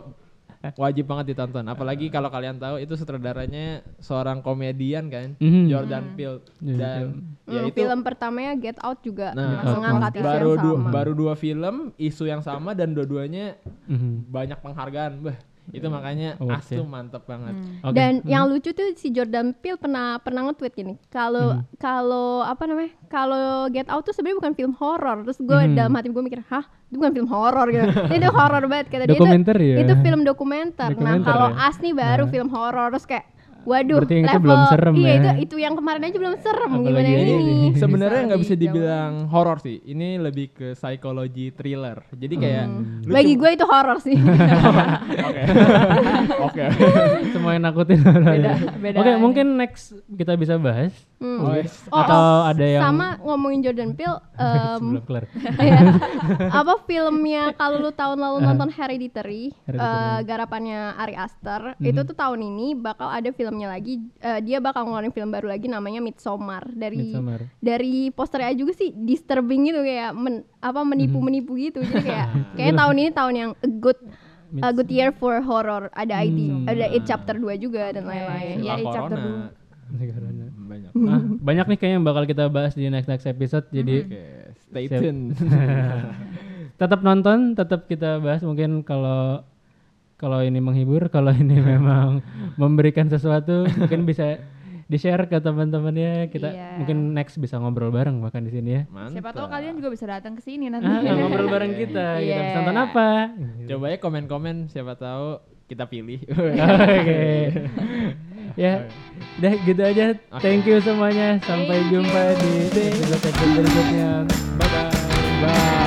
wajib banget ditonton. Apalagi kalau kalian tahu itu sutradaranya seorang komedian kan, Mhm. Jordan Peele. Iya, Dan ya Hmm, itu film pertamanya Get Out juga nah, mengangkat isu baru yang dua, sama. baru dua film isu yang sama dan dua-duanya Mhm. banyak penghargaan. Bah, itu makanya Awards As ya. tuh mantep banget. Oke. Dan Mhm. yang lucu tuh si Jordan Peele pernah pernah nge-tweet gini. Kalau Mhm. kalau apa namanya? Kalau Get Out tuh sebenarnya bukan film horor. Terus gue Mhm. dalam hati gue mikir, "Hah? Itu bukan film horor gitu." itu horor banget kata dia. Itu, ya? Itu film dokumenter. nah, Dokumenter kalau ya? As nih baru Nah. film horor terus kayak Waduh, Berarti yang itu level belum serem iya ya? itu itu yang kemarin aja belum serem Apalagi gimana yang ini? ini. Sebenarnya nggak bisa lebih dibilang horor sih. Ini lebih ke psychology thriller. Jadi kayak lu Bagi gue itu horor sih. Oke. Oke. Semua yang nakutin orang. beda Oke, aja. mungkin next kita bisa bahas. Hmm. Oh, yes. Oh, Atau oh, ada yang sama ngomongin Jordan Peele kelar. Iya. apa filmnya kalau lu tahun lalu Ah. nonton Hereditary, Hereditary. eh, garapannya Ari Aster Mhm. itu tuh tahun ini bakal ada filmnya lagi eh, dia bakal ngeluarin film baru lagi namanya Midsommar dari Midsommar. dari posternya juga sih disturbing gitu kayak men, apa menipu menipu gitu jadi kayak kayak Iya. tahun ini tahun yang a good a good year for horror ada ID Hmm. ada it chapter 2 juga dan lain-lain Iya, Setelah di chapter corona. dua. Banyak. Ah, banyak nih kayaknya yang bakal kita bahas di next next episode. Jadi Oke, stay Siap. tune. tetap nonton, tetap kita bahas mungkin kalau kalau ini menghibur, kalau ini memang memberikan sesuatu, mungkin bisa di-share ke teman-temannya. Kita Iya. mungkin next bisa ngobrol bareng bahkan di sini ya. Siapa tahu kalian juga bisa datang ke sini nanti. Ah, ngobrol bareng kita. Kita Iya. bisa nonton apa? Coba ya komen-komen siapa tahu kita pilih. Oke. ya, udah gitu aja. Thank you semuanya. Sampai jumpa di episode berikutnya. Bye bye. Bye.